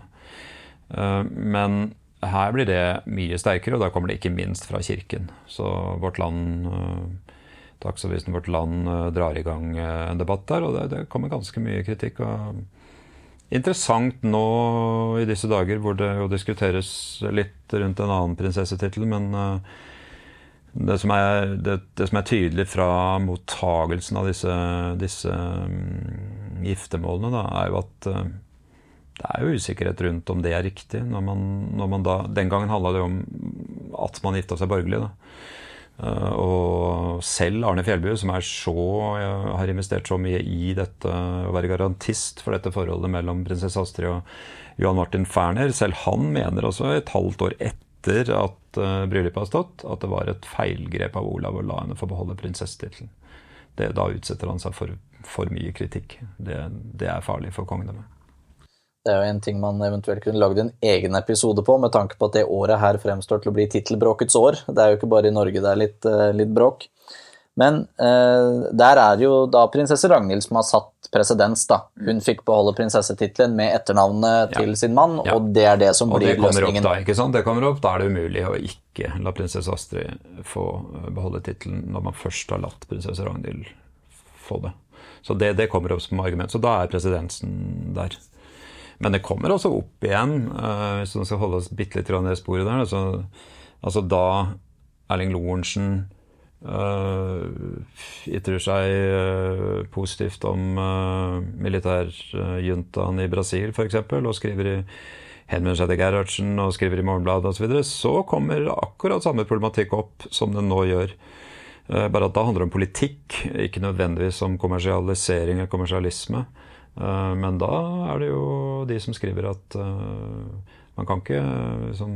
Men her blir det mye sterkere, og da kommer det ikke minst fra Kirken. Så Vårt Land, Dagsavisen Vårt Land drar i gang en debatt der, og det, det kommer ganske mye kritikk. og interessant nå i disse dager hvor det jo diskuteres litt rundt en annen prinsessetittel, men uh, det, som er, det, det, som er, tydelig fra mottagelsen av disse, disse um, giftermålene, da, er jo at uh, det er jo usikkerhet rundt om det er riktig. Når man, når man da, den gangen handla det om at man gifta seg borgerlig. Uh, og selv Arne Fjellbu, som så, har investert så mye i dette, å være garantist for dette forholdet mellom prinsesse Astrid og Johan Martin Ferner, selv han mener også et halvt år etter at uh, bryllupet har stått, at det var et feilgrep av Olav å la henne få beholde prinsessetittelen. Da utsetter han seg for for mye kritikk. Det, det er farlig for kongedømmet. Det er jo en ting man eventuelt kunne lagd en egen episode på, med tanke på at det året her fremstår til å bli tittelbråkets år. Det er jo ikke bare i Norge det er litt, eh, litt bråk. Men eh, der er jo da prinsesse Ragnhild som har satt presedens, da. Hun fikk beholde prinsessetittelen med etternavnet ja. til sin mann, ja. og det er det som og blir det løsningen. Opp da, ikke sant? Det kommer opp, da er det umulig å ikke la prinsesse Astrid få beholde tittelen når man først har latt prinsesse Ragnhild få det. Så det, det, kommer opp som argument. Så da er presidensen der. Men det kommer også opp igjen, eh, hvis man skal holde oss bitte litt i det sporet der. Altså, altså da Erling Lorentzen ytrer seg uh, positivt om uh, militærjuntaen i Brasil, f.eks., og skriver i henvender seg til Gerhardsen og skriver i Morgenbladet osv., så, videre, så kommer akkurat samme problematikk opp som den nå gjør. Eh, bare at da handler det om politikk, ikke nødvendigvis om kommersialisering eller kommersialisme. Eh, men da er det jo de som skriver at eh, man kan ikke liksom,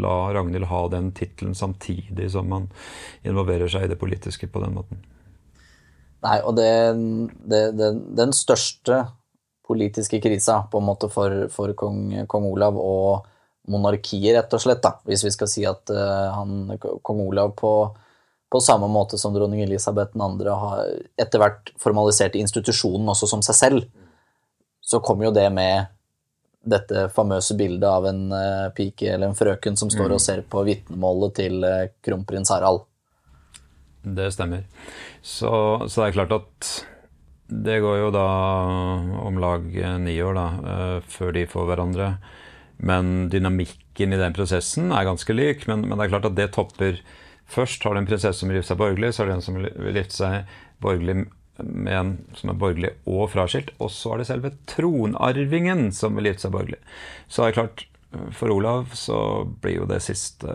la Ragnhild ha den tittelen samtidig som man involverer seg i det politiske på den måten. Nei, og det, det, det, den største politiske krisa på en måte for, for kong, kong, Olav og monarkiet, rett og slett, da, hvis vi skal si at uh, han, kong Olav på på samme måte som dronning Elisabeth 2. har etter hvert formalisert institusjonen også som seg selv, så kommer jo det med dette famøse bildet av en uh, pike eller en frøken som står mm. og ser på vitnemålet til uh, kronprins Harald. Det stemmer. Så, så, det er klart at det går jo da om lag ni år da, før de får hverandre. Men dynamikken i den prosessen er ganske lik. Men, men det er klart at det topper Først har du en prinsesse som vil gifte seg borgerlig, så er det en som vil gifte seg borgerlig med en som er borgerlig og fraskilt. Og så er det selve tronarvingen som vil gifte seg borgerlig. Så er det klart, for Olav så blir jo det siste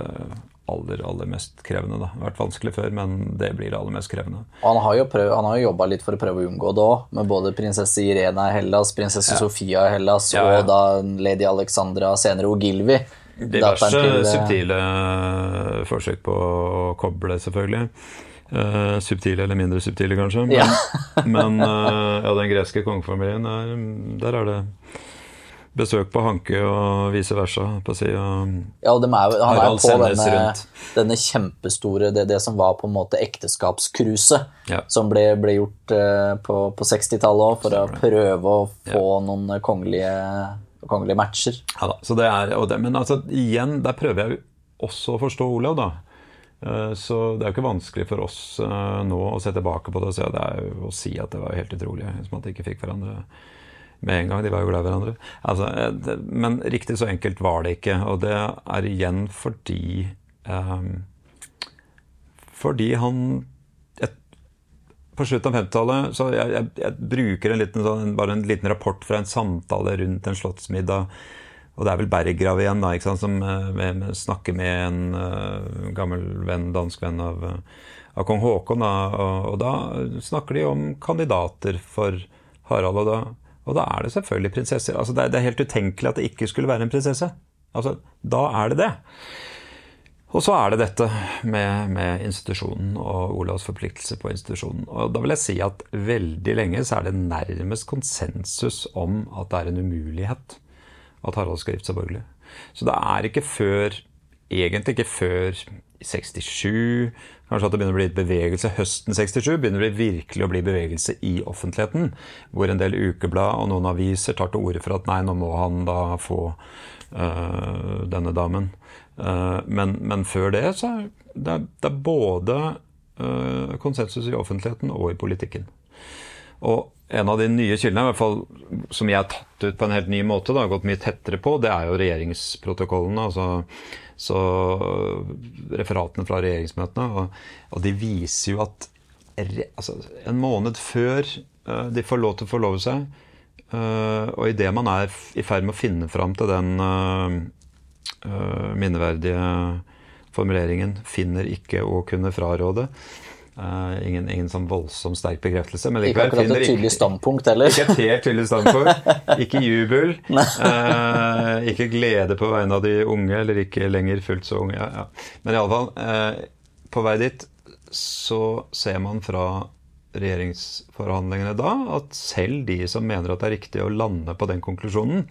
aller, aller mest krevende. da. Det har vært vanskelig før, men det blir det aller mest krevende. Og han har jo, prøv, jo jobba litt for å prøve å unngå det òg, med både prinsesse Irena i Hellas, prinsesse ja. Sofia i Hellas ja, ja. og da lady Alexandra, senere Ogilvi. Diverse til, eh, subtile forsøk på å koble, selvfølgelig. Uh, subtile eller mindre subtile, kanskje. Men, ja. men uh, ja, den greske kongefamilien, er, der er det besøk på Hanke og vice versa. på si, Ja, og er, han er på denne, denne, kjempestore det, det, som var på en måte ekteskapskruset, ja. som ble, ble gjort uh, på, på 60-tallet òg, for å prøve å få ja. noen kongelige kongelige matcher. Ja da, så det er, det, Men altså, igjen, der prøver jeg også å forstå Olav, da. Eh, så det er jo ikke vanskelig for oss eh, nå å se tilbake på det og si, det er jo å si at det var helt utrolig som at de ikke fikk hverandre med en gang. De var jo glad i hverandre. Altså, eh, men riktig så enkelt var det ikke. Og det er igjen fordi um, Fordi han på slutten av 50-tallet så jeg, jeg, jeg, bruker en liten, sånn, bare en liten rapport fra en samtale rundt en slottsmiddag. Og det er vel Berggrav igjen, da, sant, som eh, med, snakker med en uh, gammel venn, dansk venn av, uh, av kong Haakon. Da, og, og, da snakker de om kandidater for Harald. Og da, og da er det selvfølgelig prinsesser. Altså, det, er, det er helt utenkelig at det ikke skulle være en prinsesse. Altså, da er det det. Og så er det dette med, med, institusjonen og Olavs forpliktelse på institusjonen. Og da vil jeg si at veldig lenge så er det nærmest konsensus om at det er en umulighet at Harald skal gifte seg borgerlig. Så det er ikke før Egentlig ikke før 67, kanskje at det begynner å bli litt bevegelse høsten 67, begynner det virkelig å bli bevegelse i offentligheten. Hvor en del ukeblad og noen aviser tar til orde for at nei, nå må han da få øh, denne damen. Uh, men, men, før det så er det, det er både uh, konsensus i offentligheten og i politikken. Og en av de nye kildene, i hvert fall som jeg har tatt ut på en helt ny måte, da, gått mye tettere på, det er jo regjeringsprotokollene. altså så referatene fra regjeringsmøtene. Og, og de viser jo at altså, en måned før uh, de får lov til å forlove seg, Uh, og idet man er i ferd med å finne fram til den uh, minneverdige formuleringen 'finner ikke å kunne fraråde', ingen, ingen, sånn voldsomt sterk bekreftelse. Men likevel ikke akkurat et tydelig standpunkt heller. Ikke et helt tydelig standpunkt. Ikke jubel. uh, ikke glede på vegne av de unge, eller ikke lenger fullt så unge. Ja, ja. Men iallfall, uh, på vei dit så ser man fra regjeringsforhandlingene da at selv de som mener at det er riktig å lande på den konklusjonen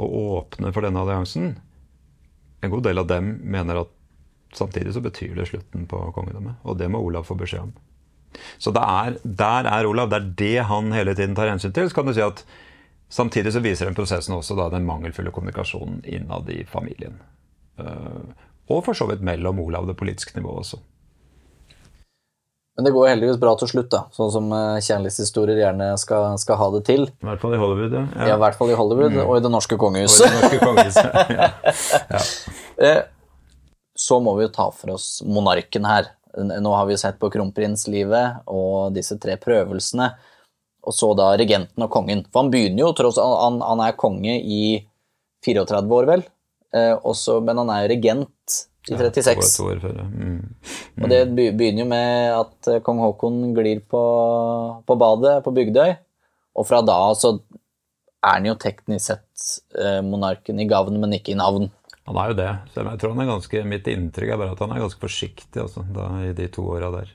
og åpne for denne alliansen, en god del av dem mener at samtidig så betyr det slutten på kongedømmet. Og det må Olav få beskjed om. Så er, der er Olav. Det er det han hele tiden tar hensyn til. Så kan du si at Samtidig så viser den prosessen også da den mangelfulle kommunikasjonen innad i familien. Uh, og for så vidt mellom Olav og det politiske nivået også. Men det går heldigvis bra til slutt, da. Sånn som eh, kjærlighetshistorier gjerne skal, skal, ha det til. I hvert fall i Hollywood, ja. Ja, i hvert fall i Hollywood, mm. og i det norske kongehuset. Og i det norske kongehuset, ja. ja. Så må vi jo ta for oss monarken her. Nå har vi sett på kronprinslivet og disse tre prøvelsene. Og så da regenten og kongen. For han begynner jo, tross han, han er konge i 34 år, vel. Eh, også, men han er jo regent i 36. Ja, to år før, ja. Mm. Mm. Og det begynner jo med at eh, kong Haakon glir på, på, badet på Bygdøy, og fra da så er han jo teknisk sett eh, monarken i gavn, men ikke i navn. Han er jo det. Selv jeg tror han er ganske, Mitt inntrykk er bare at han er ganske forsiktig altså, da, i de to åra der.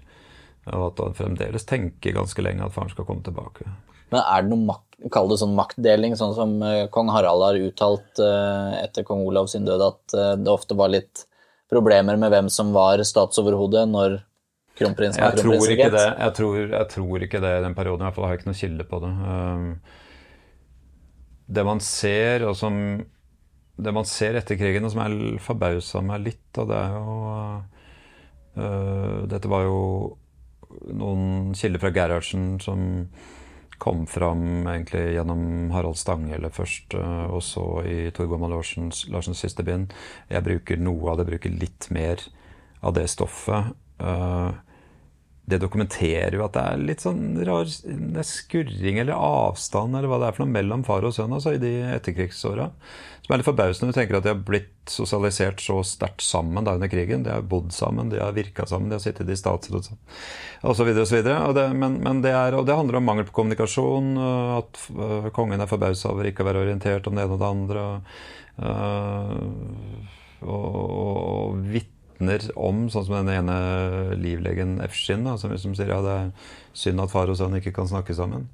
Og at han fremdeles tenker ganske lenge at faren skal komme tilbake. Men er det noe makt, kall det sånn maktdeling, sånn som uh, kong Harald har uttalt uh, etter kong Olav sin død, at uh, det ofte var litt problemer med hvem som var statsoverhode når kronprinsen var kronprinsregent? Jeg, jeg, tror, jeg tror ikke det i den perioden. I hvert fall har jeg ikke noe kilde på det. Um, det man ser, og som det man ser etter krigen, og som er forbausa meg litt, og det er jo uh, Dette var jo noen kilder fra Gerhardsen som kom fram egentlig gjennom Harald Stanghelle først, uh, og så i Tor Gorman Larsens, Larsens siste bind. Jeg bruker noe av det, bruker litt mer av det stoffet. Eh, det dokumenterer jo at det er litt sånn rar skurring eller avstand eller hva det er for noe mellom far og sønn altså, i de etterkrigsåra. Som er litt forbausende når du tenker at de har blitt sosialisert så sterkt sammen da under krigen. De har bodd sammen, de har virka sammen, de har sittet i statsråd osv. osv. Men, men det, er, og det handler om mangel på kommunikasjon, at uh, kongen er forbausa over ikke å være orientert om det ene og det andre. og, og, og vitner om, sånn som den ene livlegen Efskin, som liksom sier ja, det er synd at far og sønn ikke kan snakke sammen.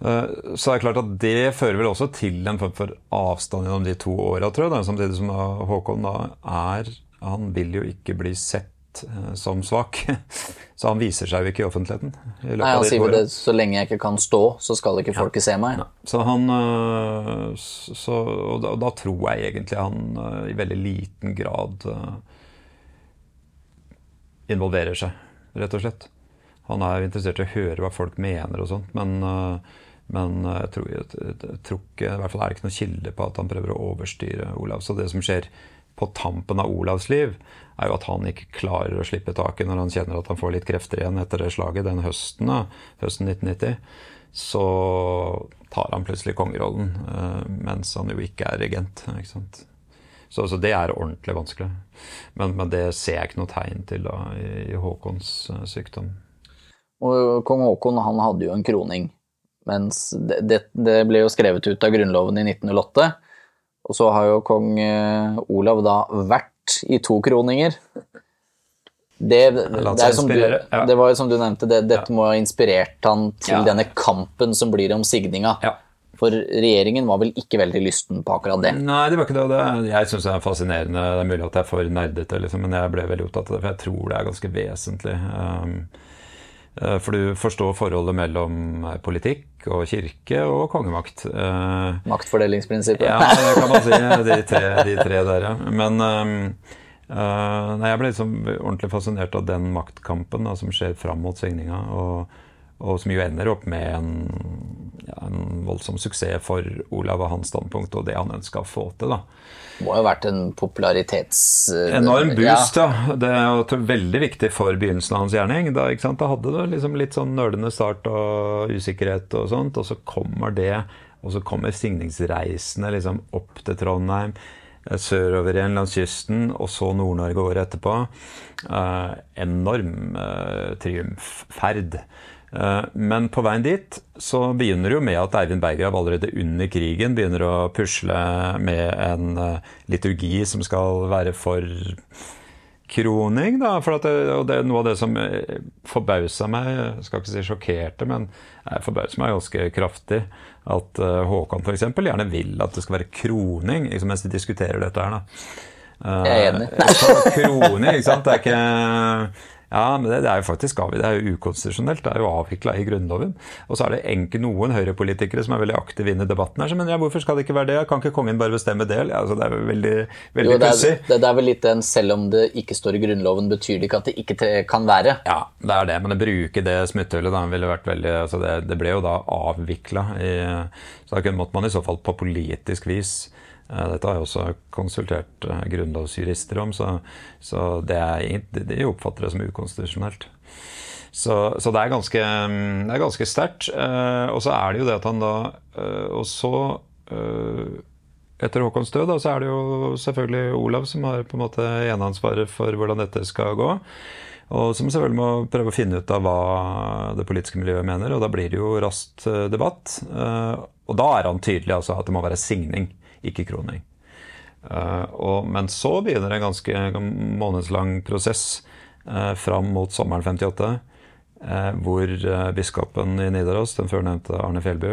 Eh, så det er klart at det fører vel også til en form for avstand gjennom de to åra, tror jeg. Samtidig som Håkon da er Han vil jo ikke bli sett eh, som svak. Så han viser seg jo ikke i offentligheten. I Nei, Han sier det så lenge jeg ikke kan stå, så skal ikke folket ja. se meg. Så han eh, så, og, da, og, da, tror jeg egentlig han i veldig liten grad involverer seg, rett og slett. Han er interessert i å høre hva folk mener og sånt, men men jeg tror, jeg, jeg tror ikke, i hvert fall er det ikke noen kilde på at han prøver å overstyre Olav. Så det som skjer på tampen av Olavs liv, er jo at han ikke klarer å slippe taket når han kjenner at han får litt krefter igjen etter det slaget den høsten, da, høsten 1990. Så tar han plutselig kongerollen, eh, mens han jo ikke er regent. ikke? Så, så, det er ordentlig vanskelig. Men, men, det ser jeg ikke noe tegn til da, i, Håkons uh, sykdom. Og Kong Håkon han hadde jo en kroning mens det, det, det, ble jo skrevet ut av Grunnloven i 1908. Og så har jo kong eh, Olav da vært i to kroninger. Det, det, som du, det var jo som du nevnte, dette må ha inspirert han til ja. denne kampen som blir om signinga. Ja. For regjeringen var vel ikke veldig lysten på akkurat det? Nei, det var ikke det. det jeg syns det er fascinerende. Det er mulig at jeg er for nerdete, liksom, men jeg ble veldig opptatt av det, for jeg tror det er ganske vesentlig. Um, for du forstår forholdet mellom eh, politikk og kirke og kongemakt. Eh, Maktfordelingsprinsippet. Ja, det kan man si. De tre, de tre der, ja. Men nei, jeg ble liksom ordentlig fascinert av den maktkampen da, som skjer fram mot svingninga, og, og, som jo ender opp med en, ja, en en voldsom suksess for Olav og hans standpunkt og det han ønska å få til. da. Det må jo ha vært en popularitets... Enorm boost, ja. ja. Det er jo veldig viktig for begynnelsen av hans gjerning. Da, da hadde du liksom litt sånn nølende start og usikkerhet og sånt, og så kommer det, og så kommer signingsreisene liksom opp til Trondheim sørover igjen langs kysten, og så Nord-Norge året etterpå. Eh, enorm eh, triumfferd. Eh, men på veien dit så begynner det jo med at Eivind Berggrav allerede under krigen begynner å pusle med en eh, liturgi som skal være for kroning. Da, for det, og det er noe av det som eh, forbausa meg, jeg skal ikke si sjokkerte, men forbausa meg ganske kraftig. At Håkon f.eks. gjerne vil at det skal være kroning liksom mens de diskuterer dette her. Da. jeg er enig. Kroning, ikke sant. Det er ikke ja, men det, det, er jo faktisk det er jo ukonstitusjonelt. Det er jo avvikla i Grunnloven. Og så er det enke noen høyrepolitikere som er veldig aktive inne i debatten her. Men ja, hvorfor skal det ikke være det? Kan ikke kongen bare bestemme det? Ja, altså, det er veldig, veldig jo, pussig. Det, det, er vel litt den selv om det ikke står i Grunnloven, betyr det ikke at det ikke kan være? Ja, det er det. Men å bruke det smutthullet da ville vært veldig altså det, det ble jo da avvikla. Så da måtte man i så fall på politisk vis dette har jeg også konsultert eh, grunnlovsjurister om, så, så det er, de oppfatter det som ukonstitusjonelt. Så, så, det er ganske, det ganske sterkt. Eh, og så er det jo det at han da Og så, etter Håkons død, så er det jo selvfølgelig Olav som har på en måte eneansvaret for hvordan dette skal gå. Og som selvfølgelig må prøve å finne ut av hva det politiske miljøet mener. Og da blir det jo raskt debatt. Og da er han tydelig altså at det må være signing ikke kroning. Uh, og, men så begynner en ganske månedslang prosess uh, fram mot sommeren 58, uh, hvor biskopen i Nidaros, den førnevnte Arne Fjellbu,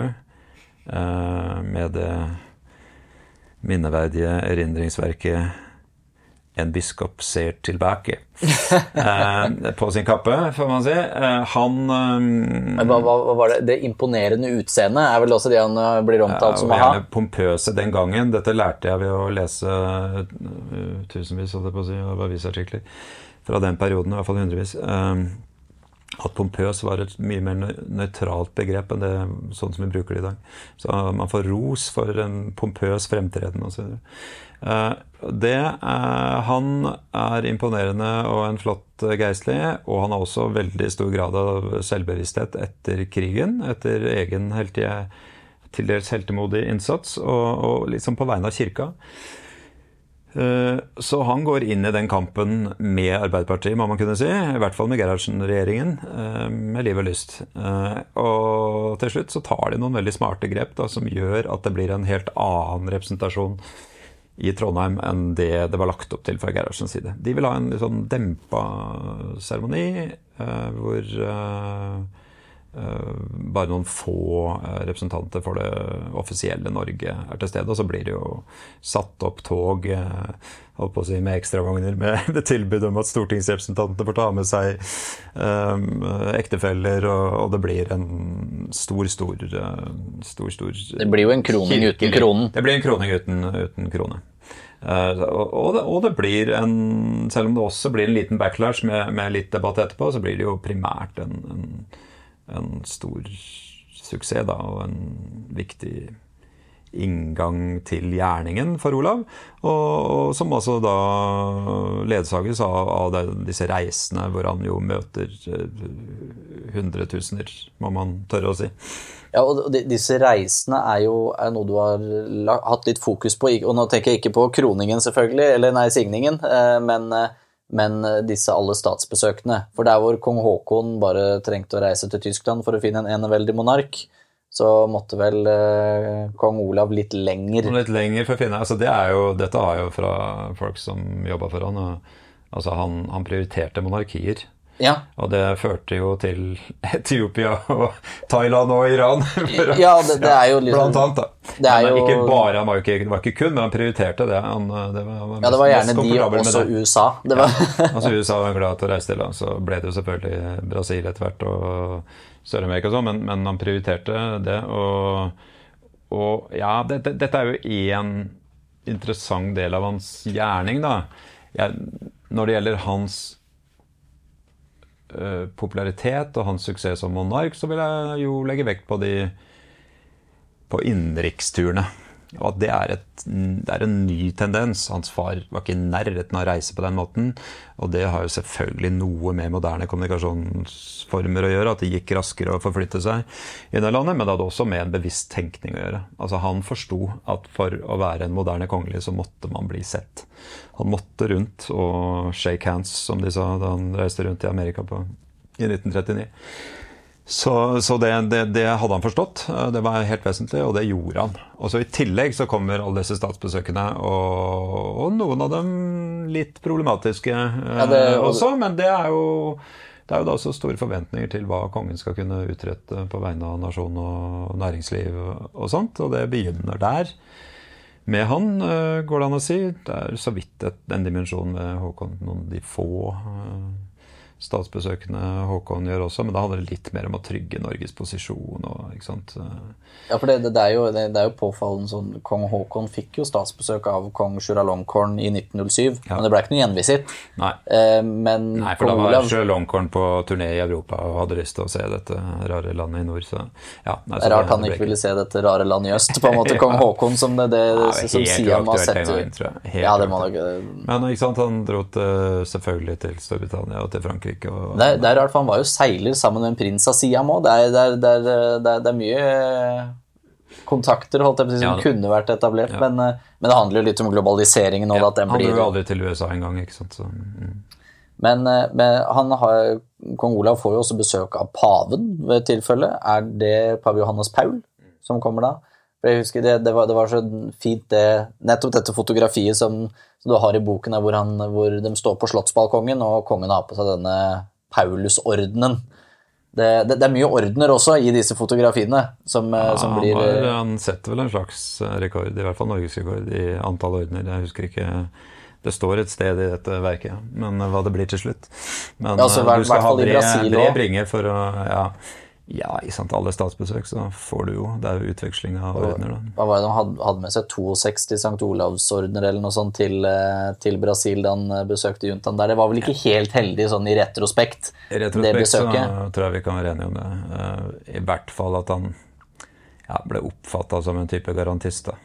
med det minneverdige erindringsverket en biskop ser tilbake eh, på sin kappe, får man si. Eh, han eh, hva, hva, var det? Det imponerende utseendet er vel også det han eh, blir omtalt som å ha? Pompøse den gangen. Dette lærte jeg ved å lese uh, tusenvis på å si, avisartikler fra den perioden, i hvert fall hundrevis. Eh, at pompøs var et mye mer nøytralt begrep enn det sånn som vi bruker det i dag. Så man får ros for en pompøs fremtreden osv. Eh, det er, han er imponerende og en flott geistlig, og han har også veldig stor grad av selvbevissthet etter krigen. Etter egen heltige, til dels heltemodig innsats, og, og liksom på vegne av kirka. Eh, så han går inn i den kampen med Arbeiderpartiet, må man kunne si. I hvert fall med Gerhardsen-regjeringen, eh, med liv og lyst. Og til slutt så tar de noen veldig smarte grep da, som gjør at det blir en helt annen representasjon i Trondheim enn det det var lagt opp til fra Gerhardsens side. De vil ha en litt sånn dempa seremoni eh, hvor eh, eh, bare noen få eh, representanter for det offisielle Norge er til stede. Og så blir det jo satt opp tog eh, holdt på å si, med ekstravogner med, med tilbud om at stortingsrepresentantene får ta med seg um, ektefeller, og, og, det blir en stor, stor, stor, stor Det blir jo en kroning uten kronen. Det blir en kroning uten, uten krone. Uh, og, det, og, det, blir en Selv om det også blir en liten backlash med, med litt debatt etterpå, så blir det jo primært en, en, en stor suksess, da, og en viktig inngang til gjerningen for Olav. Og, og som altså da ledsages av, av disse reisene hvor han jo møter eh, hundretusener, må man tørre å si. Ja, og Disse reisene er jo er noe du har hatt litt fokus på. Og nå tenker jeg ikke på kroningen, selvfølgelig, eller nei, signingen, eh, men, eh, men disse alle statsbesøkene. For der hvor kong Haakon bare trengte å reise til Tyskland for å finne en eneveldig monark, så måtte vel eh, kong Olav litt lenger. Litt lenger for å finne altså det er jo, Dette har jeg jo fra folk som jobba for han. Og, altså han, han, prioriterte monarkier. Ja. Og det førte jo til Etiopia og Thailand og Iran. ja, det, det, er jo liksom Blant annet, da. Det er jo, ikke bare, han var ikke, var ikke kun, men han prioriterte det. Han, det var, var ja, det var gjerne de, også USA. Det var. ja, altså USA var glad til å reise til, så ble det jo selvfølgelig Brasil etter hvert. og Sør-Amerika og sånn, men, men, han prioriterte det. Og, og ja, dette, dette er jo én interessant del av hans gjerning, da. Jeg, når det gjelder hans popularitet og hans suksess som monark, så vil jeg jo legge vekt på de på innenriksturene. Og at det er, et, det er, en ny tendens. Hans far var ikke i nærheten av å reise på den måten. Og det har jo selvfølgelig noe med moderne kommunikasjonsformer å gjøre. At det gikk raskere å forflytte seg landet. Men det hadde også med en bevisst tenkning å gjøre. Altså Han forsto at for å være en moderne kongelig, så måtte man bli sett. Han måtte rundt og shake hands, som de sa da han reiste rundt i Amerika på, i 1939. Så, så det, det, det, hadde han forstått. Det var helt vesentlig, og det gjorde han. Og så I tillegg så kommer alle disse statsbesøkene, og, og noen av dem litt problematiske ja, det, og, også. Men det er, jo, det er jo da også store forventninger til hva kongen skal kunne utrette på vegne av nasjon og næringsliv og sånt, og det begynner der. Med han, eh, går det an å si. Det er så vidt den en dimensjon med Håkon, noen de få statsbesøkende Håkon gjør også, men da handler det litt mer om å trygge Norges posisjon. Og, ikke sant? Ja, for det, det, er jo, det, det, er jo påfallende sånn Kong Håkon fikk jo statsbesøk av kong Sjuralongkorn i 1907, ja. men det ble ikke noe gjenvisitt. Nei. Eh, men Nei, for da var Olav... Sjuralongkorn på turné i Europa og hadde lyst til å se dette rare landet i nord. Så, ja, nei, så er rart han ikke ville se dette rare landet i øst, på en måte. Kong Håkon som det, det ja, som Siam har sett ut. Ja, det må nok... Men ikke sant, han dro til, selvfølgelig til Storbritannia og til Frankrike Frankrike. Og, der, der, er for han var jo seiler sammen med en prins av Siam òg. Det, det, det, er mye kontakter holdt jeg på som ja, kunne vært etablert. Ja. Men, eh, men, det handler jo litt om globaliseringen. Og ja, at den han dro jo aldri til USA engang. mm. men, eh, men, han har, kong Olav får jo også besøk av paven ved tilfelle. Er det pave Johannes Paul som kommer da? For jeg husker det, det, var, det var så fint, det, nettopp dette fotografiet som, som du har i boken, hvor, han, hvor de står på slottsbalkongen, og kongen har på seg denne Paulusordenen. Det, det, det, er mye ordener også i disse fotografiene. Som, ja, som blir han, var, han, setter vel en slags rekord, i hvert fall norgesrekord, i antall ordener. Jeg husker ikke Det står et sted i dette verket, men hva det blir til slutt. Men ja, altså, hver, du skal ha bred, bred bringe for å ja, ja, i sant, alle statsbesøk så får du jo Det er jo utveksling av ordener, da. Hva var det De hadde med seg 62 St. Olavsordener eller noe sånt til, eh, til, Brasil da han eh, besøkte juntaen der. Det var vel ikke helt heldig sånn i retrospekt, I retrospekt det besøket? så tror jeg vi kan være enige om det. Eh, I hvert fall at han ja, ble oppfatta som en type garantist. da.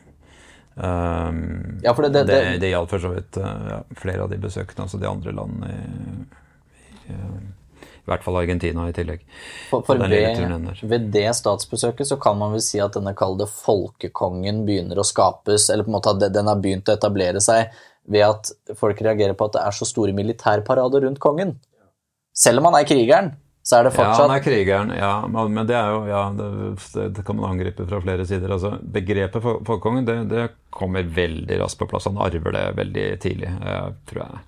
Um, ja, det, det, det, det gjaldt for så vidt ja, flere av de besøkene, altså de andre landene i, i i hvert fall Argentina i tillegg. For, for ved, ved, det statsbesøket så kan man vel si at denne kalde folkekongen begynner å skapes, eller på en måte at den har begynt å etablere seg ved at folk reagerer på at det er så store militærparader rundt kongen. Selv om han er krigeren, så er det fortsatt Ja, han er krigeren, ja, men det er jo ja, det, det, kan man angripe fra flere sider. Altså, begrepet folkekongen det, det kommer veldig raskt på plass. Han arver det veldig tidlig, tror jeg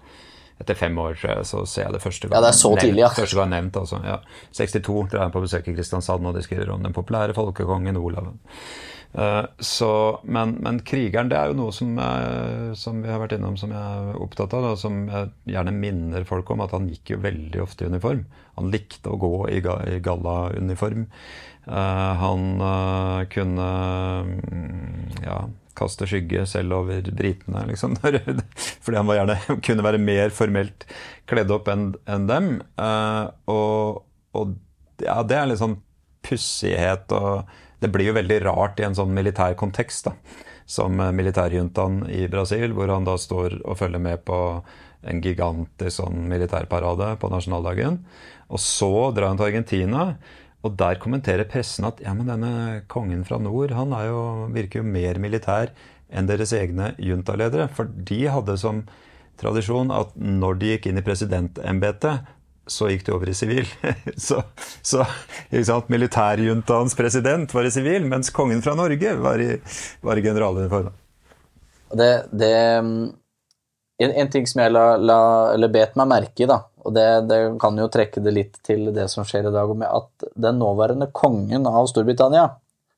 etter fem år så ser jeg det første gang ja, det er så. Tidlig, ja. Første gang nevnt, altså. Ja. 62 drar jeg på besøk i Kristiansand, og de skriver om den populære folkekongen Olav. Uh, så, men, men, krigeren det er jo noe som, uh, som, vi har vært innom, som jeg er opptatt av. og som jeg gjerne minner folk om at han gikk jo veldig ofte i uniform. Han likte å gå i, ga, i gallauniform. Uh, han kunne mm, ja, kaste skygge selv over britene, liksom. Fordi han gjerne kunne være mer formelt kledd opp enn en dem. Uh, og, og, ja, det er litt sånn pussighet og Det blir jo veldig rart i en sånn militær kontekst, da. Som militærjuntaen i Brasil, hvor han da står og følger med på en gigantisk sånn militærparade på nasjonaldagen. Og så drar han til Argentina. Og der kommenterer pressen at ja, men denne kongen fra nord han jo, virker jo mer militær enn deres egne juntaledere. For de hadde som tradisjon at når de gikk inn i presidentembetet, så gikk de over i sivil. så, så militærjuntaens president var i sivil, mens kongen fra Norge var i, var i generaluniform. Det, det en, en, ting som jeg la, la, eller bet meg merke i, da, og det, det, kan jo trekke det litt til det som skjer i dag, med at den nåværende kongen av Storbritannia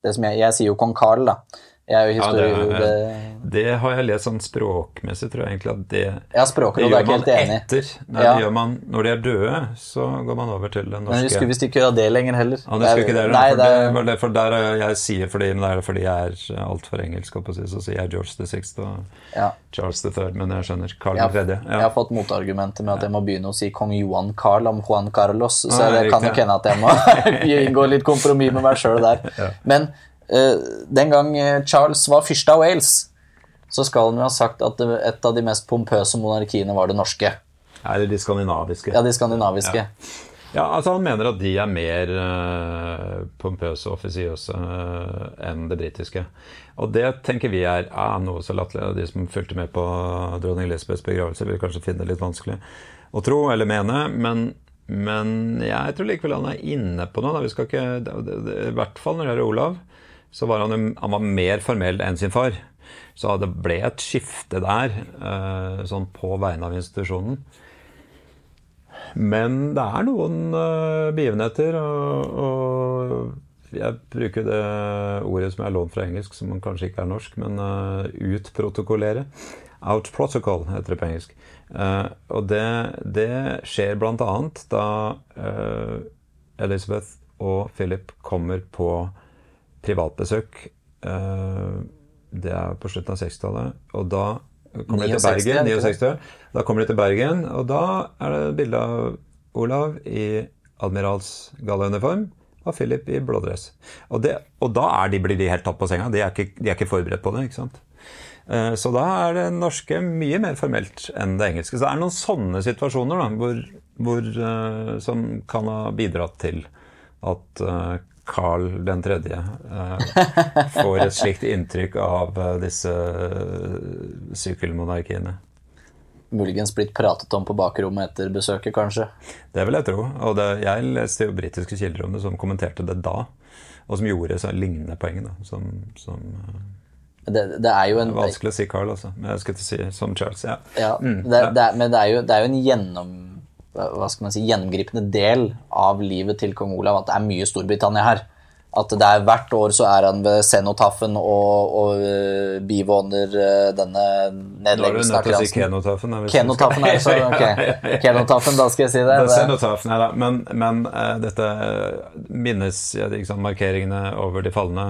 det som jeg, jeg sier jo kong Carl, da. Jeg er jo historie... Ja, det, det, har jeg lest sånn språkmessig, tror jeg egentlig at det, ja, det gjør man etter. Nei, ja. det gjør man når de er døde, så går man over til den norske Men vi skulle visst ikke gjøre det lenger heller. Ja, det skulle ikke det, Nei, for, det, det, for der jeg sier fordi, men det er fordi jeg er altfor engelsk, så sier jeg George the Sixth og ja. Charles the Third, men jeg skjønner Carl den tredje. Ja. Jeg har fått motargumenter med at jeg må begynne å si kong Johan Carl om Juan Carlos, så det kan nok hende at jeg må inngå litt kompromiss med meg sjøl der. Men eh, Den gang Charles var fyrste av Wales, så skal han jo ha sagt at et av de mest pompøse monarkiene var det norske. Eller de skandinaviske. Ja, de skandinaviske. Ja. Ja, altså Han mener at de er mer uh, pompøse og offisiøse uh, enn det britiske. Og det tenker vi er uh, noe så latterlig. De som fulgte med på dronning Elisabeths begravelse, vil kanskje finne det litt vanskelig å tro eller mene. Men, men jeg tror likevel han er inne på noe. Vi skal ikke, I hvert fall når det gjelder Olav, så var han, han var mer formell enn sin far. Så det ble et skifte der, uh, sånn på vegne av institusjonen. Men det er noen uh, begivenheter, og, og, jeg bruker det ordet som er lånt fra engelsk, som kanskje ikke er norsk, men uh, utprotokollere. Out protocol heter det på engelsk. Og det, det skjer bl.a. da uh, Elizabeth og Philip kommer på privatbesøk. det er på slutten av 60-tallet. Og da kommer de til Bergen. 69. Da kommer de til Bergen, og da er det bilde av Olav i admiralsgallauniform og Philip i blådress. Og, det, og da de, blir de helt tatt på senga. De er, ikke, de er ikke forberedt på det. ikke sant? Eh, så da er det norske mye mer formelt enn det engelske. Så det er noen sånne situasjoner da, hvor, hvor, uh, som kan ha bidratt til at Carl 3. Uh, får et slikt inntrykk av uh, disse sykkelmonarkiene. Muligens blitt pratet om på bakrommet etter besøket, kanskje? Det vil jeg tro. Og det, jeg leste jo britiske kilder om det som kommenterte det da, og som gjorde så lignende poeng. Da, som, som det, det, er jo en det er Vanskelig å si Carl, altså. Men jeg skal ikke si som Charles. Ja. ja, mm, det, det er, men det er, jo, det er jo en gjennom hva skal man si, gjennomgripende del av livet til kong Olav at det er mye Storbritannia her. At det er hvert år så er han ved cenotafen og, og uh, bivåner uh, denne nedleggelsen av kransen. Si kenotafen, kenotafen er så, ok. Kenotafen, da skal jeg si det. det cenotafen, ja, Men, men uh, dette minnes ja, liksom, markeringene over de falne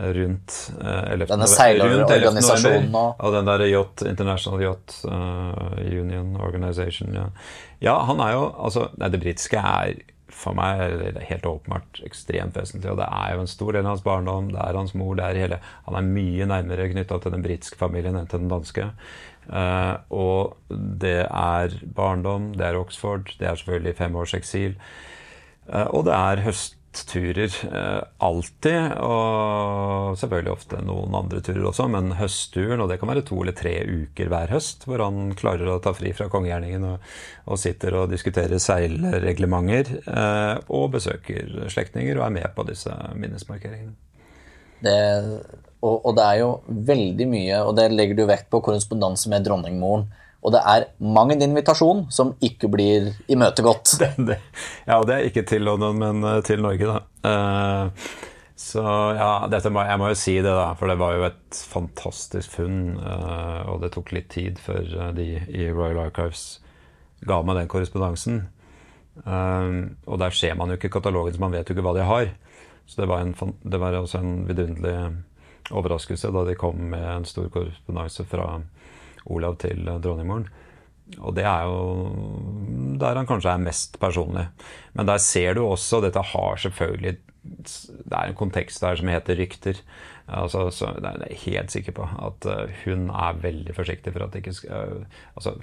rundt 11. Denne seilerorganisasjonen og Ja, den der Yacht, International Yacht Union Organization. Ja. ja, han er jo Altså, nei, det britiske er for meg er helt åpenbart ekstremt vesentlig. Og det er jo en stor del av hans barndom. Det er hans mor. det er hele, Han er mye nærmere knytta til den britiske familien enn til den danske. Uh, og det er barndom, det er Oxford, det er selvfølgelig fem års eksil. Uh, og det er høst turer eh, alltid, og selvfølgelig ofte noen andre turer også, men høstturen, og det kan være to eller tre uker hver høst, hvor han klarer å ta fri fra kongegjerningen og, og sitter og diskuterer seilreglementer eh, og besøker slektninger og er med på disse minnesmarkeringene. Det, og, og, det er jo veldig mye, og det legger du vekt på, korrespondanse med dronningmoren. Og det er mang en invitasjon som ikke blir imøtegått. Det, det, ja, og det er ikke til London, men eh, til Norge, da. Uh, så ja, må, jeg må jo si det, da, for det var jo et fantastisk funn. Uh, og det tok litt tid før de i Royal Archives ga meg den korrespondansen. Uh, og der ser man jo ikke katalogen, så man vet jo ikke hva de har. Så det var, en, det var også en vidunderlig overraskelse da de kom med en stor korrespondanse fra Olav til dronningmoren. Og det er jo der han kanskje er mest personlig. Men der ser du også Dette har selvfølgelig Det er en kontekst der som heter rykter. Altså, så det er jeg helt sikker på at eh, hun er veldig forsiktig for at det ikke skal altså,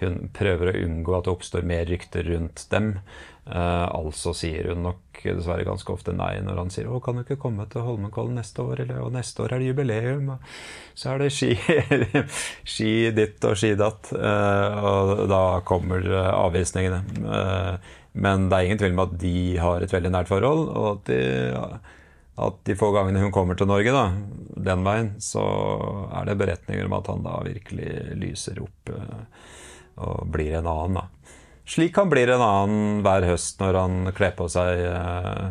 Hun prøver å unngå at det oppstår mer rykter rundt dem. Uh, altså sier hun nok dessverre ganske ofte nei når han sier 'Å, kan du ikke komme til Holmenkollen neste år?' Eller 'Og neste år er det jubileum', og så er det ski, ski ditt og ski datt. Uh, og da kommer avvisningene. Uh, men det er ingen tvil om at de har et veldig nært forhold, og at de, at de få gangene hun kommer til Norge, da, den veien, så er det beretninger om at han da virkelig lyser opp og blir en annen, da. Slik han blir en annen hver høst når han kler på seg eh,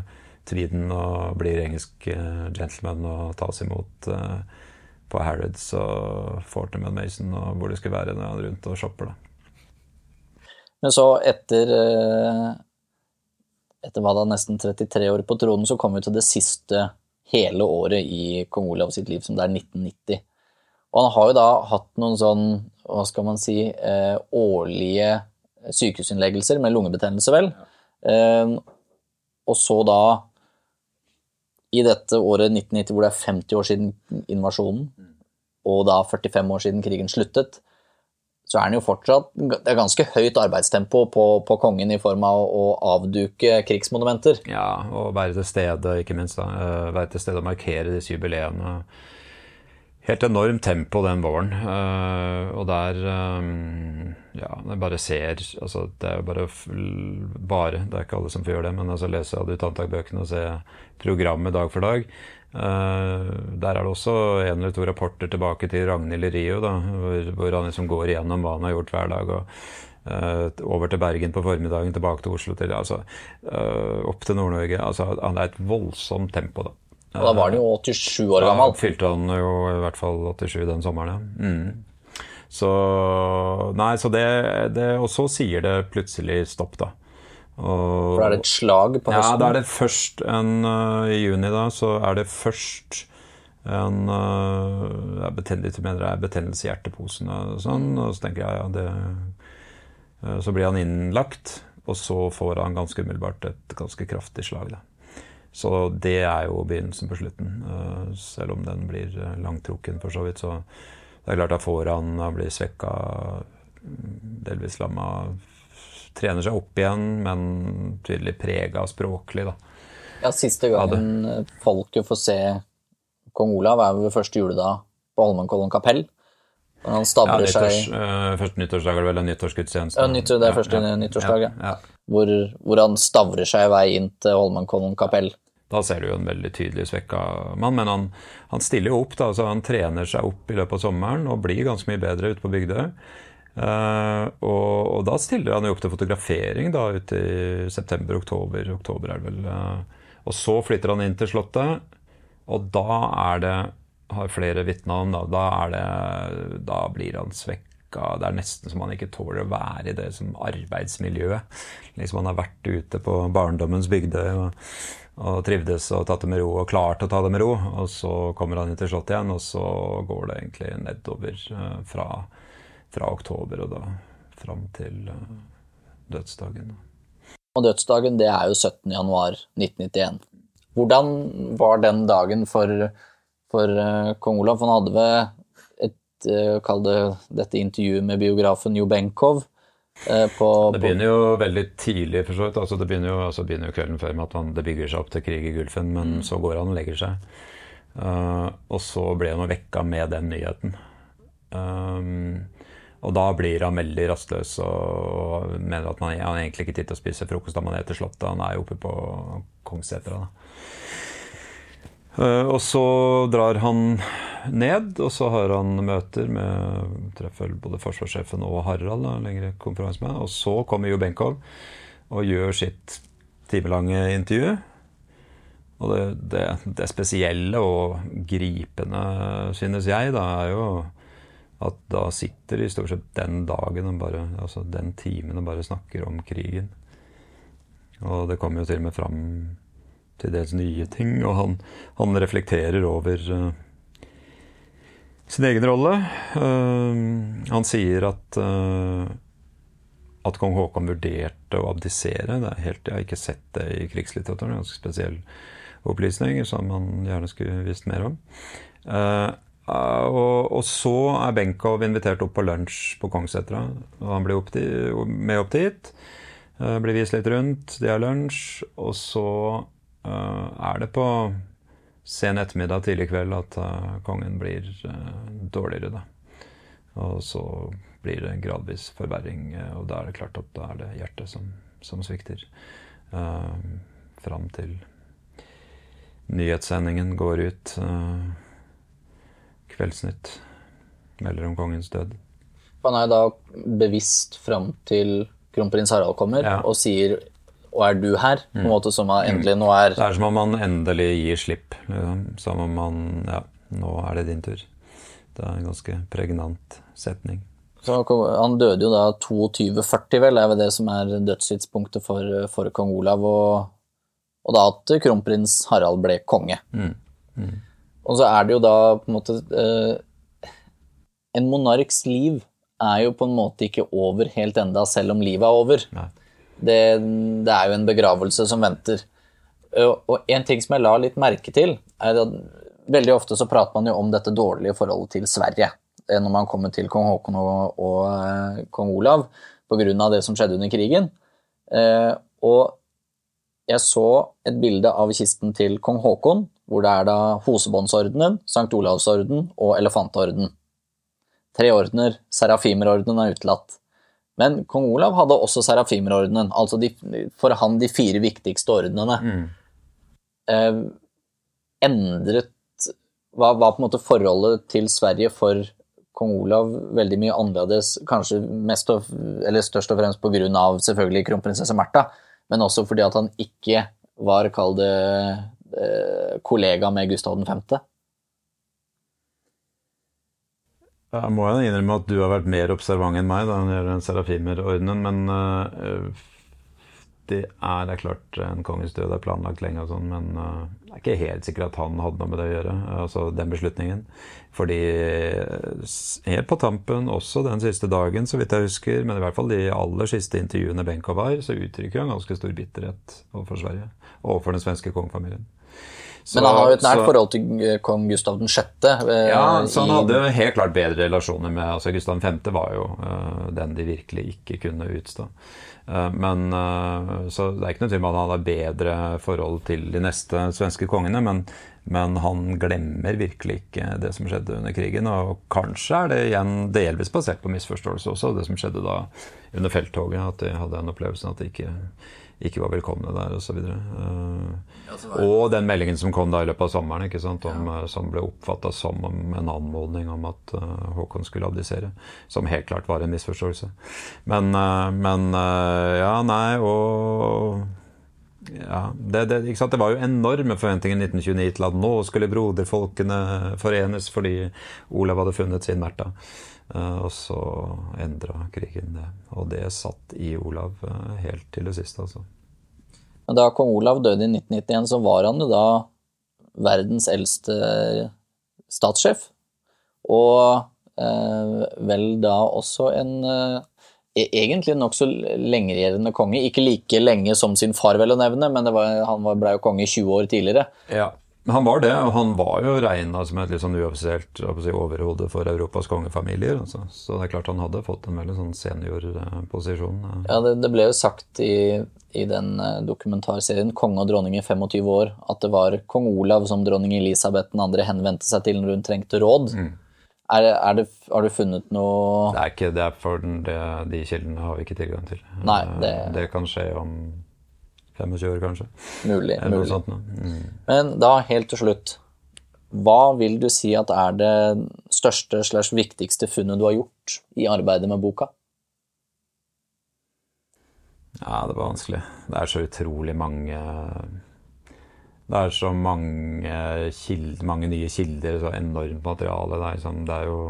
tweeden og blir engelsk eh, gentleman og tas imot eh, på Harrods og Fortnum Mason og hvor det skulle være når han er rundt og shopper. da. Men så etter eh, etter hva da, nesten 33 år på tronen, så kom vi til det siste hele året i kong Olav sitt liv, som det er 1990. Og han har jo da hatt noen sånn, hva skal man si, eh, årlige sykehusinnleggelser med lungebetennelse, vel. Ja. Eh, og så da i dette året 1990 hvor det er 50 år siden invasjonen, og da 45 år siden krigen sluttet, så er han jo fortsatt Det er ganske høyt arbeidstempo på, på kongen i form av å avduke krigsmonumenter. Ja, og være til stede, ikke minst. da, eh, Være til stede og markere disse jubileene. Helt enormt tempo den våren. Uh, og der um, Ja, jeg bare ser altså Det er jo bare, bare Det er ikke alle som får gjøre det, men altså lese adjutantakbøkene og se programmet dag for dag. Uh, der er det også en eller to rapporter tilbake til Ragnhild Rio, da, hvor, hvor han liksom går igjennom hva han har gjort hver dag. og over til Bergen på formiddagen, tilbake til Oslo, til, altså, opp til Nord-Norge. Altså, han er et voldsomt tempo, da. Og da var han jo 87 år gammel. Da fylte han jo i hvert fall 87 den sommeren, ja. Mm. Så Nei, så det, det Og så sier det plutselig stopp, da. Og, For da er det et slag på høsten? ja, da er det først en uh, I juni, da, så er det først en uh, jeg betennelse, mener jeg er betennelse i hjerteposen og sånn. Og så tenker jeg ja, det uh, Så blir han innlagt, og så får han ganske umiddelbart et ganske kraftig slag, da. Så det er jo begynnelsen på slutten. Uh, selv om den blir uh, langtrukken, for så vidt. Så det er klart, at Han blir svekka, delvis lamma trener seg opp igjen, men tydelig prega språklig, da. Ja, siste gangen folk folket får se kong Olav, er ved første juledag på Holmenkollen kapell. Når han Ja, nyttårs, seg eh, første nyttårsdag er det vel en nyttårsgudstjeneste. Ja, nyttår- det er første nyttårsdag, ja. ja. hvor, hvor han stavrer seg i vei inn til Holmenkollen kapell. Da ser du jo en veldig tydelig svekka mann, men han, han stiller jo opp. da, så Han trener seg opp i løpet av sommeren og blir ganske mye bedre ute på Bygdøy. Uh, og, og da stiller han jo opp til fotografering da ute i september-oktober. Oktober er det vel. Uh, og så flytter han inn til Slottet, og da er det har flere vitna om, da, da, det, da blir han svekka. Det er nesten som han ikke tåler å være i det som arbeidsmiljøet. Liksom Han har vært ute på barndommens Bygdøy og, og trivdes og tatt det med ro og klart å ta det med ro. Og så kommer han inn til Slottet igjen, og så går det egentlig nedover eh, fra, fra oktober og da fram til eh, dødsdagen. Og dødsdagen det er jo 17. januar 1991. Hvordan var den dagen for, for eh, kong Olav? Han hadde ved et Kall det dette intervjuet med biografen Jo Benkow på, Det begynner jo veldig tidlig, for så vidt. Altså, det begynner jo, altså, begynner jo kvelden før med at han, det bygger seg opp til krig i Gulfen, men så går han og legger seg. Uh, og så ble han vekka med den nyheten. Um, og da blir han veldig rastløs og mener at man, han egentlig ikke tid til å spise frokost da man er til Slottet. Han er jo oppe på Kongssetra. da. Eh, og så drar han ned, og så har han møter med treffer både forsvarssjefen og Harald. Da, lengre konferanse med. Og så kommer Jo Benkow og gjør sitt timelange intervju. Og det, det, det spesielle og gripende, synes jeg, da, er jo at da sitter de stort sett den dagen og bare, altså den timen og bare snakker om krigen. Og det kommer jo til og med fram til dels nye ting, og han, han reflekterer over uh, sin egen rolle. Uh, han sier at uh, at kong Haakon vurderte å abdisere. Det er helt, jeg har ikke sett det i krigslitteraturen. En ganske spesiell opplysning som han gjerne skulle visst mer om. og, og, så er Benkow invitert opp på lunsj på Kongssetra. Og han blir opp til, med opp dit. blir vist litt rundt, de har lunsj, og så Uh, er det på sen ettermiddag, tidlig kveld, at uh, kongen blir uh, dårligere, da. Og så blir det en gradvis forverring, og da er det klart at da er det hjertet som, som svikter. fram til nyhetssendingen går ut. Kveldsnytt melder om kongens død. Han er da bevisst fram til kronprins Harald kommer Ja. og sier og er du her? På en måte som er endelig nå er Det er som om man endelig gir slipp. Liksom. Som om man Ja, nå er det din tur. Det er en ganske pregnant setning. så Han døde jo da 2240, vel, er vel det som er dødstidspunktet for, for kong Olav. Og, og da at kronprins Harald ble konge. Og så er det jo da på en måte eh, En monarks liv er jo på en måte ikke over helt enda, selv om livet er over. Nei. Det, det er jo en begravelse som venter. Og en ting som jeg la litt merke til, er at veldig ofte så prater man jo om dette dårlige forholdet til Sverige når man kommer til kong Haakon og, og kong Olav pga. det som skjedde under krigen. Og jeg så et bilde av kisten til kong Haakon, hvor det er da Hosebåndsordenen, Sankt Olavsorden og Elefantorden. Tre ordener. Serafimerordenen er utelatt. Men kong Olav hadde også Serafimerordenen, altså de, for han de fire viktigste ordenene. Mm. Eh, endret hva var på en måte forholdet til Sverige for kong Olav veldig mye annerledes, kanskje mest og, eller størst og fremst pga. selvfølgelig kronprinsesse Märtha, men også fordi at han ikke var, kall det, eh, kollega med Gustav 5. Jeg må jo innrømme at du har vært mer observant enn meg da når det gjelder Serafimer-ordenen, men uh, det er, det er, klart en kongens død er planlagt lenge, og sånn, men uh, jeg er ikke helt sikker at han hadde noe med det å gjøre, altså den beslutningen. Fordi helt på tampen, også den siste dagen, så vidt jeg husker, men i hvert fall de aller siste intervjuene Benkow var, så uttrykker han ganske stor bitterhet overfor Sverige, og overfor den svenske kongefamilien. Så, Men han har jo et nært så, forhold til eh, kong Gustav 6. Eh, ja, så han hadde helt klart bedre relasjoner med altså Gustav 5. var jo uh, den de virkelig ikke kunne utstå. Uh, men uh, Så det er ikke noe tvil om at han hadde bedre forhold til de neste svenske kongene, men, men han glemmer virkelig ikke det som skjedde under krigen. Og kanskje er det igjen delvis basert på misforståelse også, det som skjedde da under felttoget. At de hadde en opplevelse av at de ikke ikke var velkomne der osv. Uh, ja, og den meldingen som kom da i løpet av sommeren, ikke sant, om, ja. Eh, som ble oppfatta som en anmodning om at uh, Håkon skulle abdisere. Som helt klart var en misforståelse. Men, men ja, nei, og ja, det, det, det, var jo enorme forventninger i 1929 til at nå skulle broderfolkene forenes fordi Olav hadde funnet sin Märtha. Og så endra krigen det. Og det satt i Olav helt til det siste, altså. Da kong Olav døde i 1991, så var han jo da verdens eldste statssjef. Og eh, vel da også en eh, e-, egentlig nokså lengeregjerende konge. Ikke like lenge som sin far, vel å nevne, men var, han ble jo konge 20 år tidligere. Ja. Men han var det, og han var jo regna som et litt sånn uoffisielt si, overhode for Europas kongefamilier. Altså. Så det er klart han hadde fått en veldig sånn seniorposisjon. Eh. Ja, det, det, ble jo sagt i, i den eh, dokumentarserien 'Konge og dronning i 25 år' at det var kong Olav som dronning Elisabeth den andre henvendte seg til når hun trengte råd. Mm. Er, er det, har du funnet noe Det er ikke det er for den, det, De kildene har vi ikke tilgang til. Nei, det... det kan skje om 25 år, kanskje. Mulig. mulig. Sånt, mm. Men da, helt til slutt. Hva vil du si at er det største slags viktigste funnet du har gjort i arbeidet med boka? Ja, det var vanskelig. Det er så utrolig mange Det er så mange, kilder, mange nye kilder, så enormt materiale. Det er, liksom, det er jo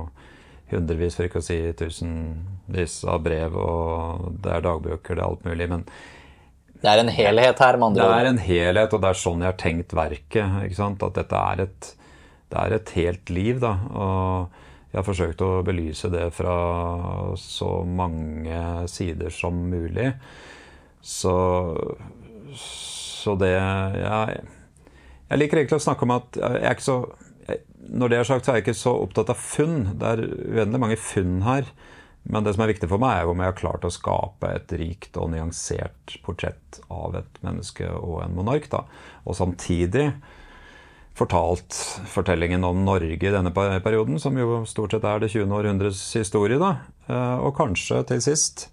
hundrevis, for ikke å si tusenvis av brev, og det er dagbøker, det er alt mulig. men det er en helhet her, med andre ord. Det er en helhet, og det er sånn jeg har tenkt verket. ikke sant? At dette er et, det er et helt liv, da. Og jeg har forsøkt å belyse det fra så mange sider som mulig. Så, så det jeg, jeg liker egentlig å snakke om at jeg er ikke så Når det er sagt, så er jeg ikke så opptatt av funn. Det er uendelig mange funn her. Men det som er viktig for meg, er om jeg har klart å skape et rikt og nyansert portrett av et menneske og en monark. Da. Og samtidig fortalt fortellingen om Norge i denne perioden, som jo stort sett er det 20. århundres historie. Da. Eh, og kanskje til sist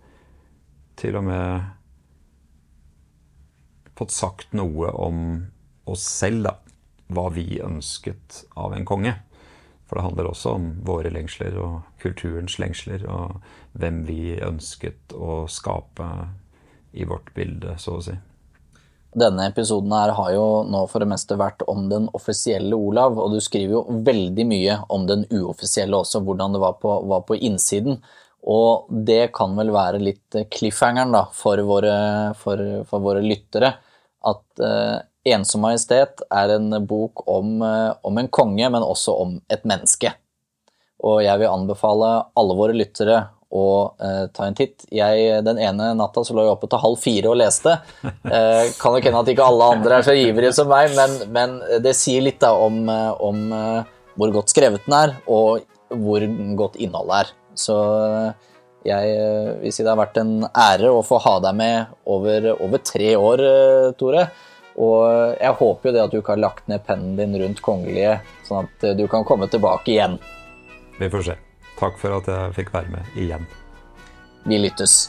til og med fått sagt noe om oss selv, da. Hva vi ønsket av en konge. For det handler også om våre lengsler og kulturens lengsler, og hvem vi ønsket å skape i vårt bilde, så å si. Denne episoden her har jo nå for det meste vært om den offisielle Olav, og du skriver jo veldig mye om den uoffisielle også, hvordan det var på, var på innsiden. Og det kan vel være litt cliffhangeren da, for våre, for, for våre lyttere. At uh, 'Ensom majestet' er en bok om, uh, om, en konge, men også om et menneske. Og jeg vil anbefale alle våre lyttere å uh, ta en titt. Jeg, den ene natta så lå jeg oppe til halv fire og leste. Kan nok hende at ikke alle andre er så ivrige som meg, men, men det sier litt da om, om hvor godt skrevet den er, og hvor godt innholdet er. Så jeg eh, vil si det har vært en ære å få ha deg med over, over tre år, eh, Tore. Og jeg håper jo det at du ikke har lagt ned pennen din rundt kongelige, sånn at eh, du kan komme tilbake igjen. Vi får se. Takk for at jeg fikk være med igjen. Vi lyttes.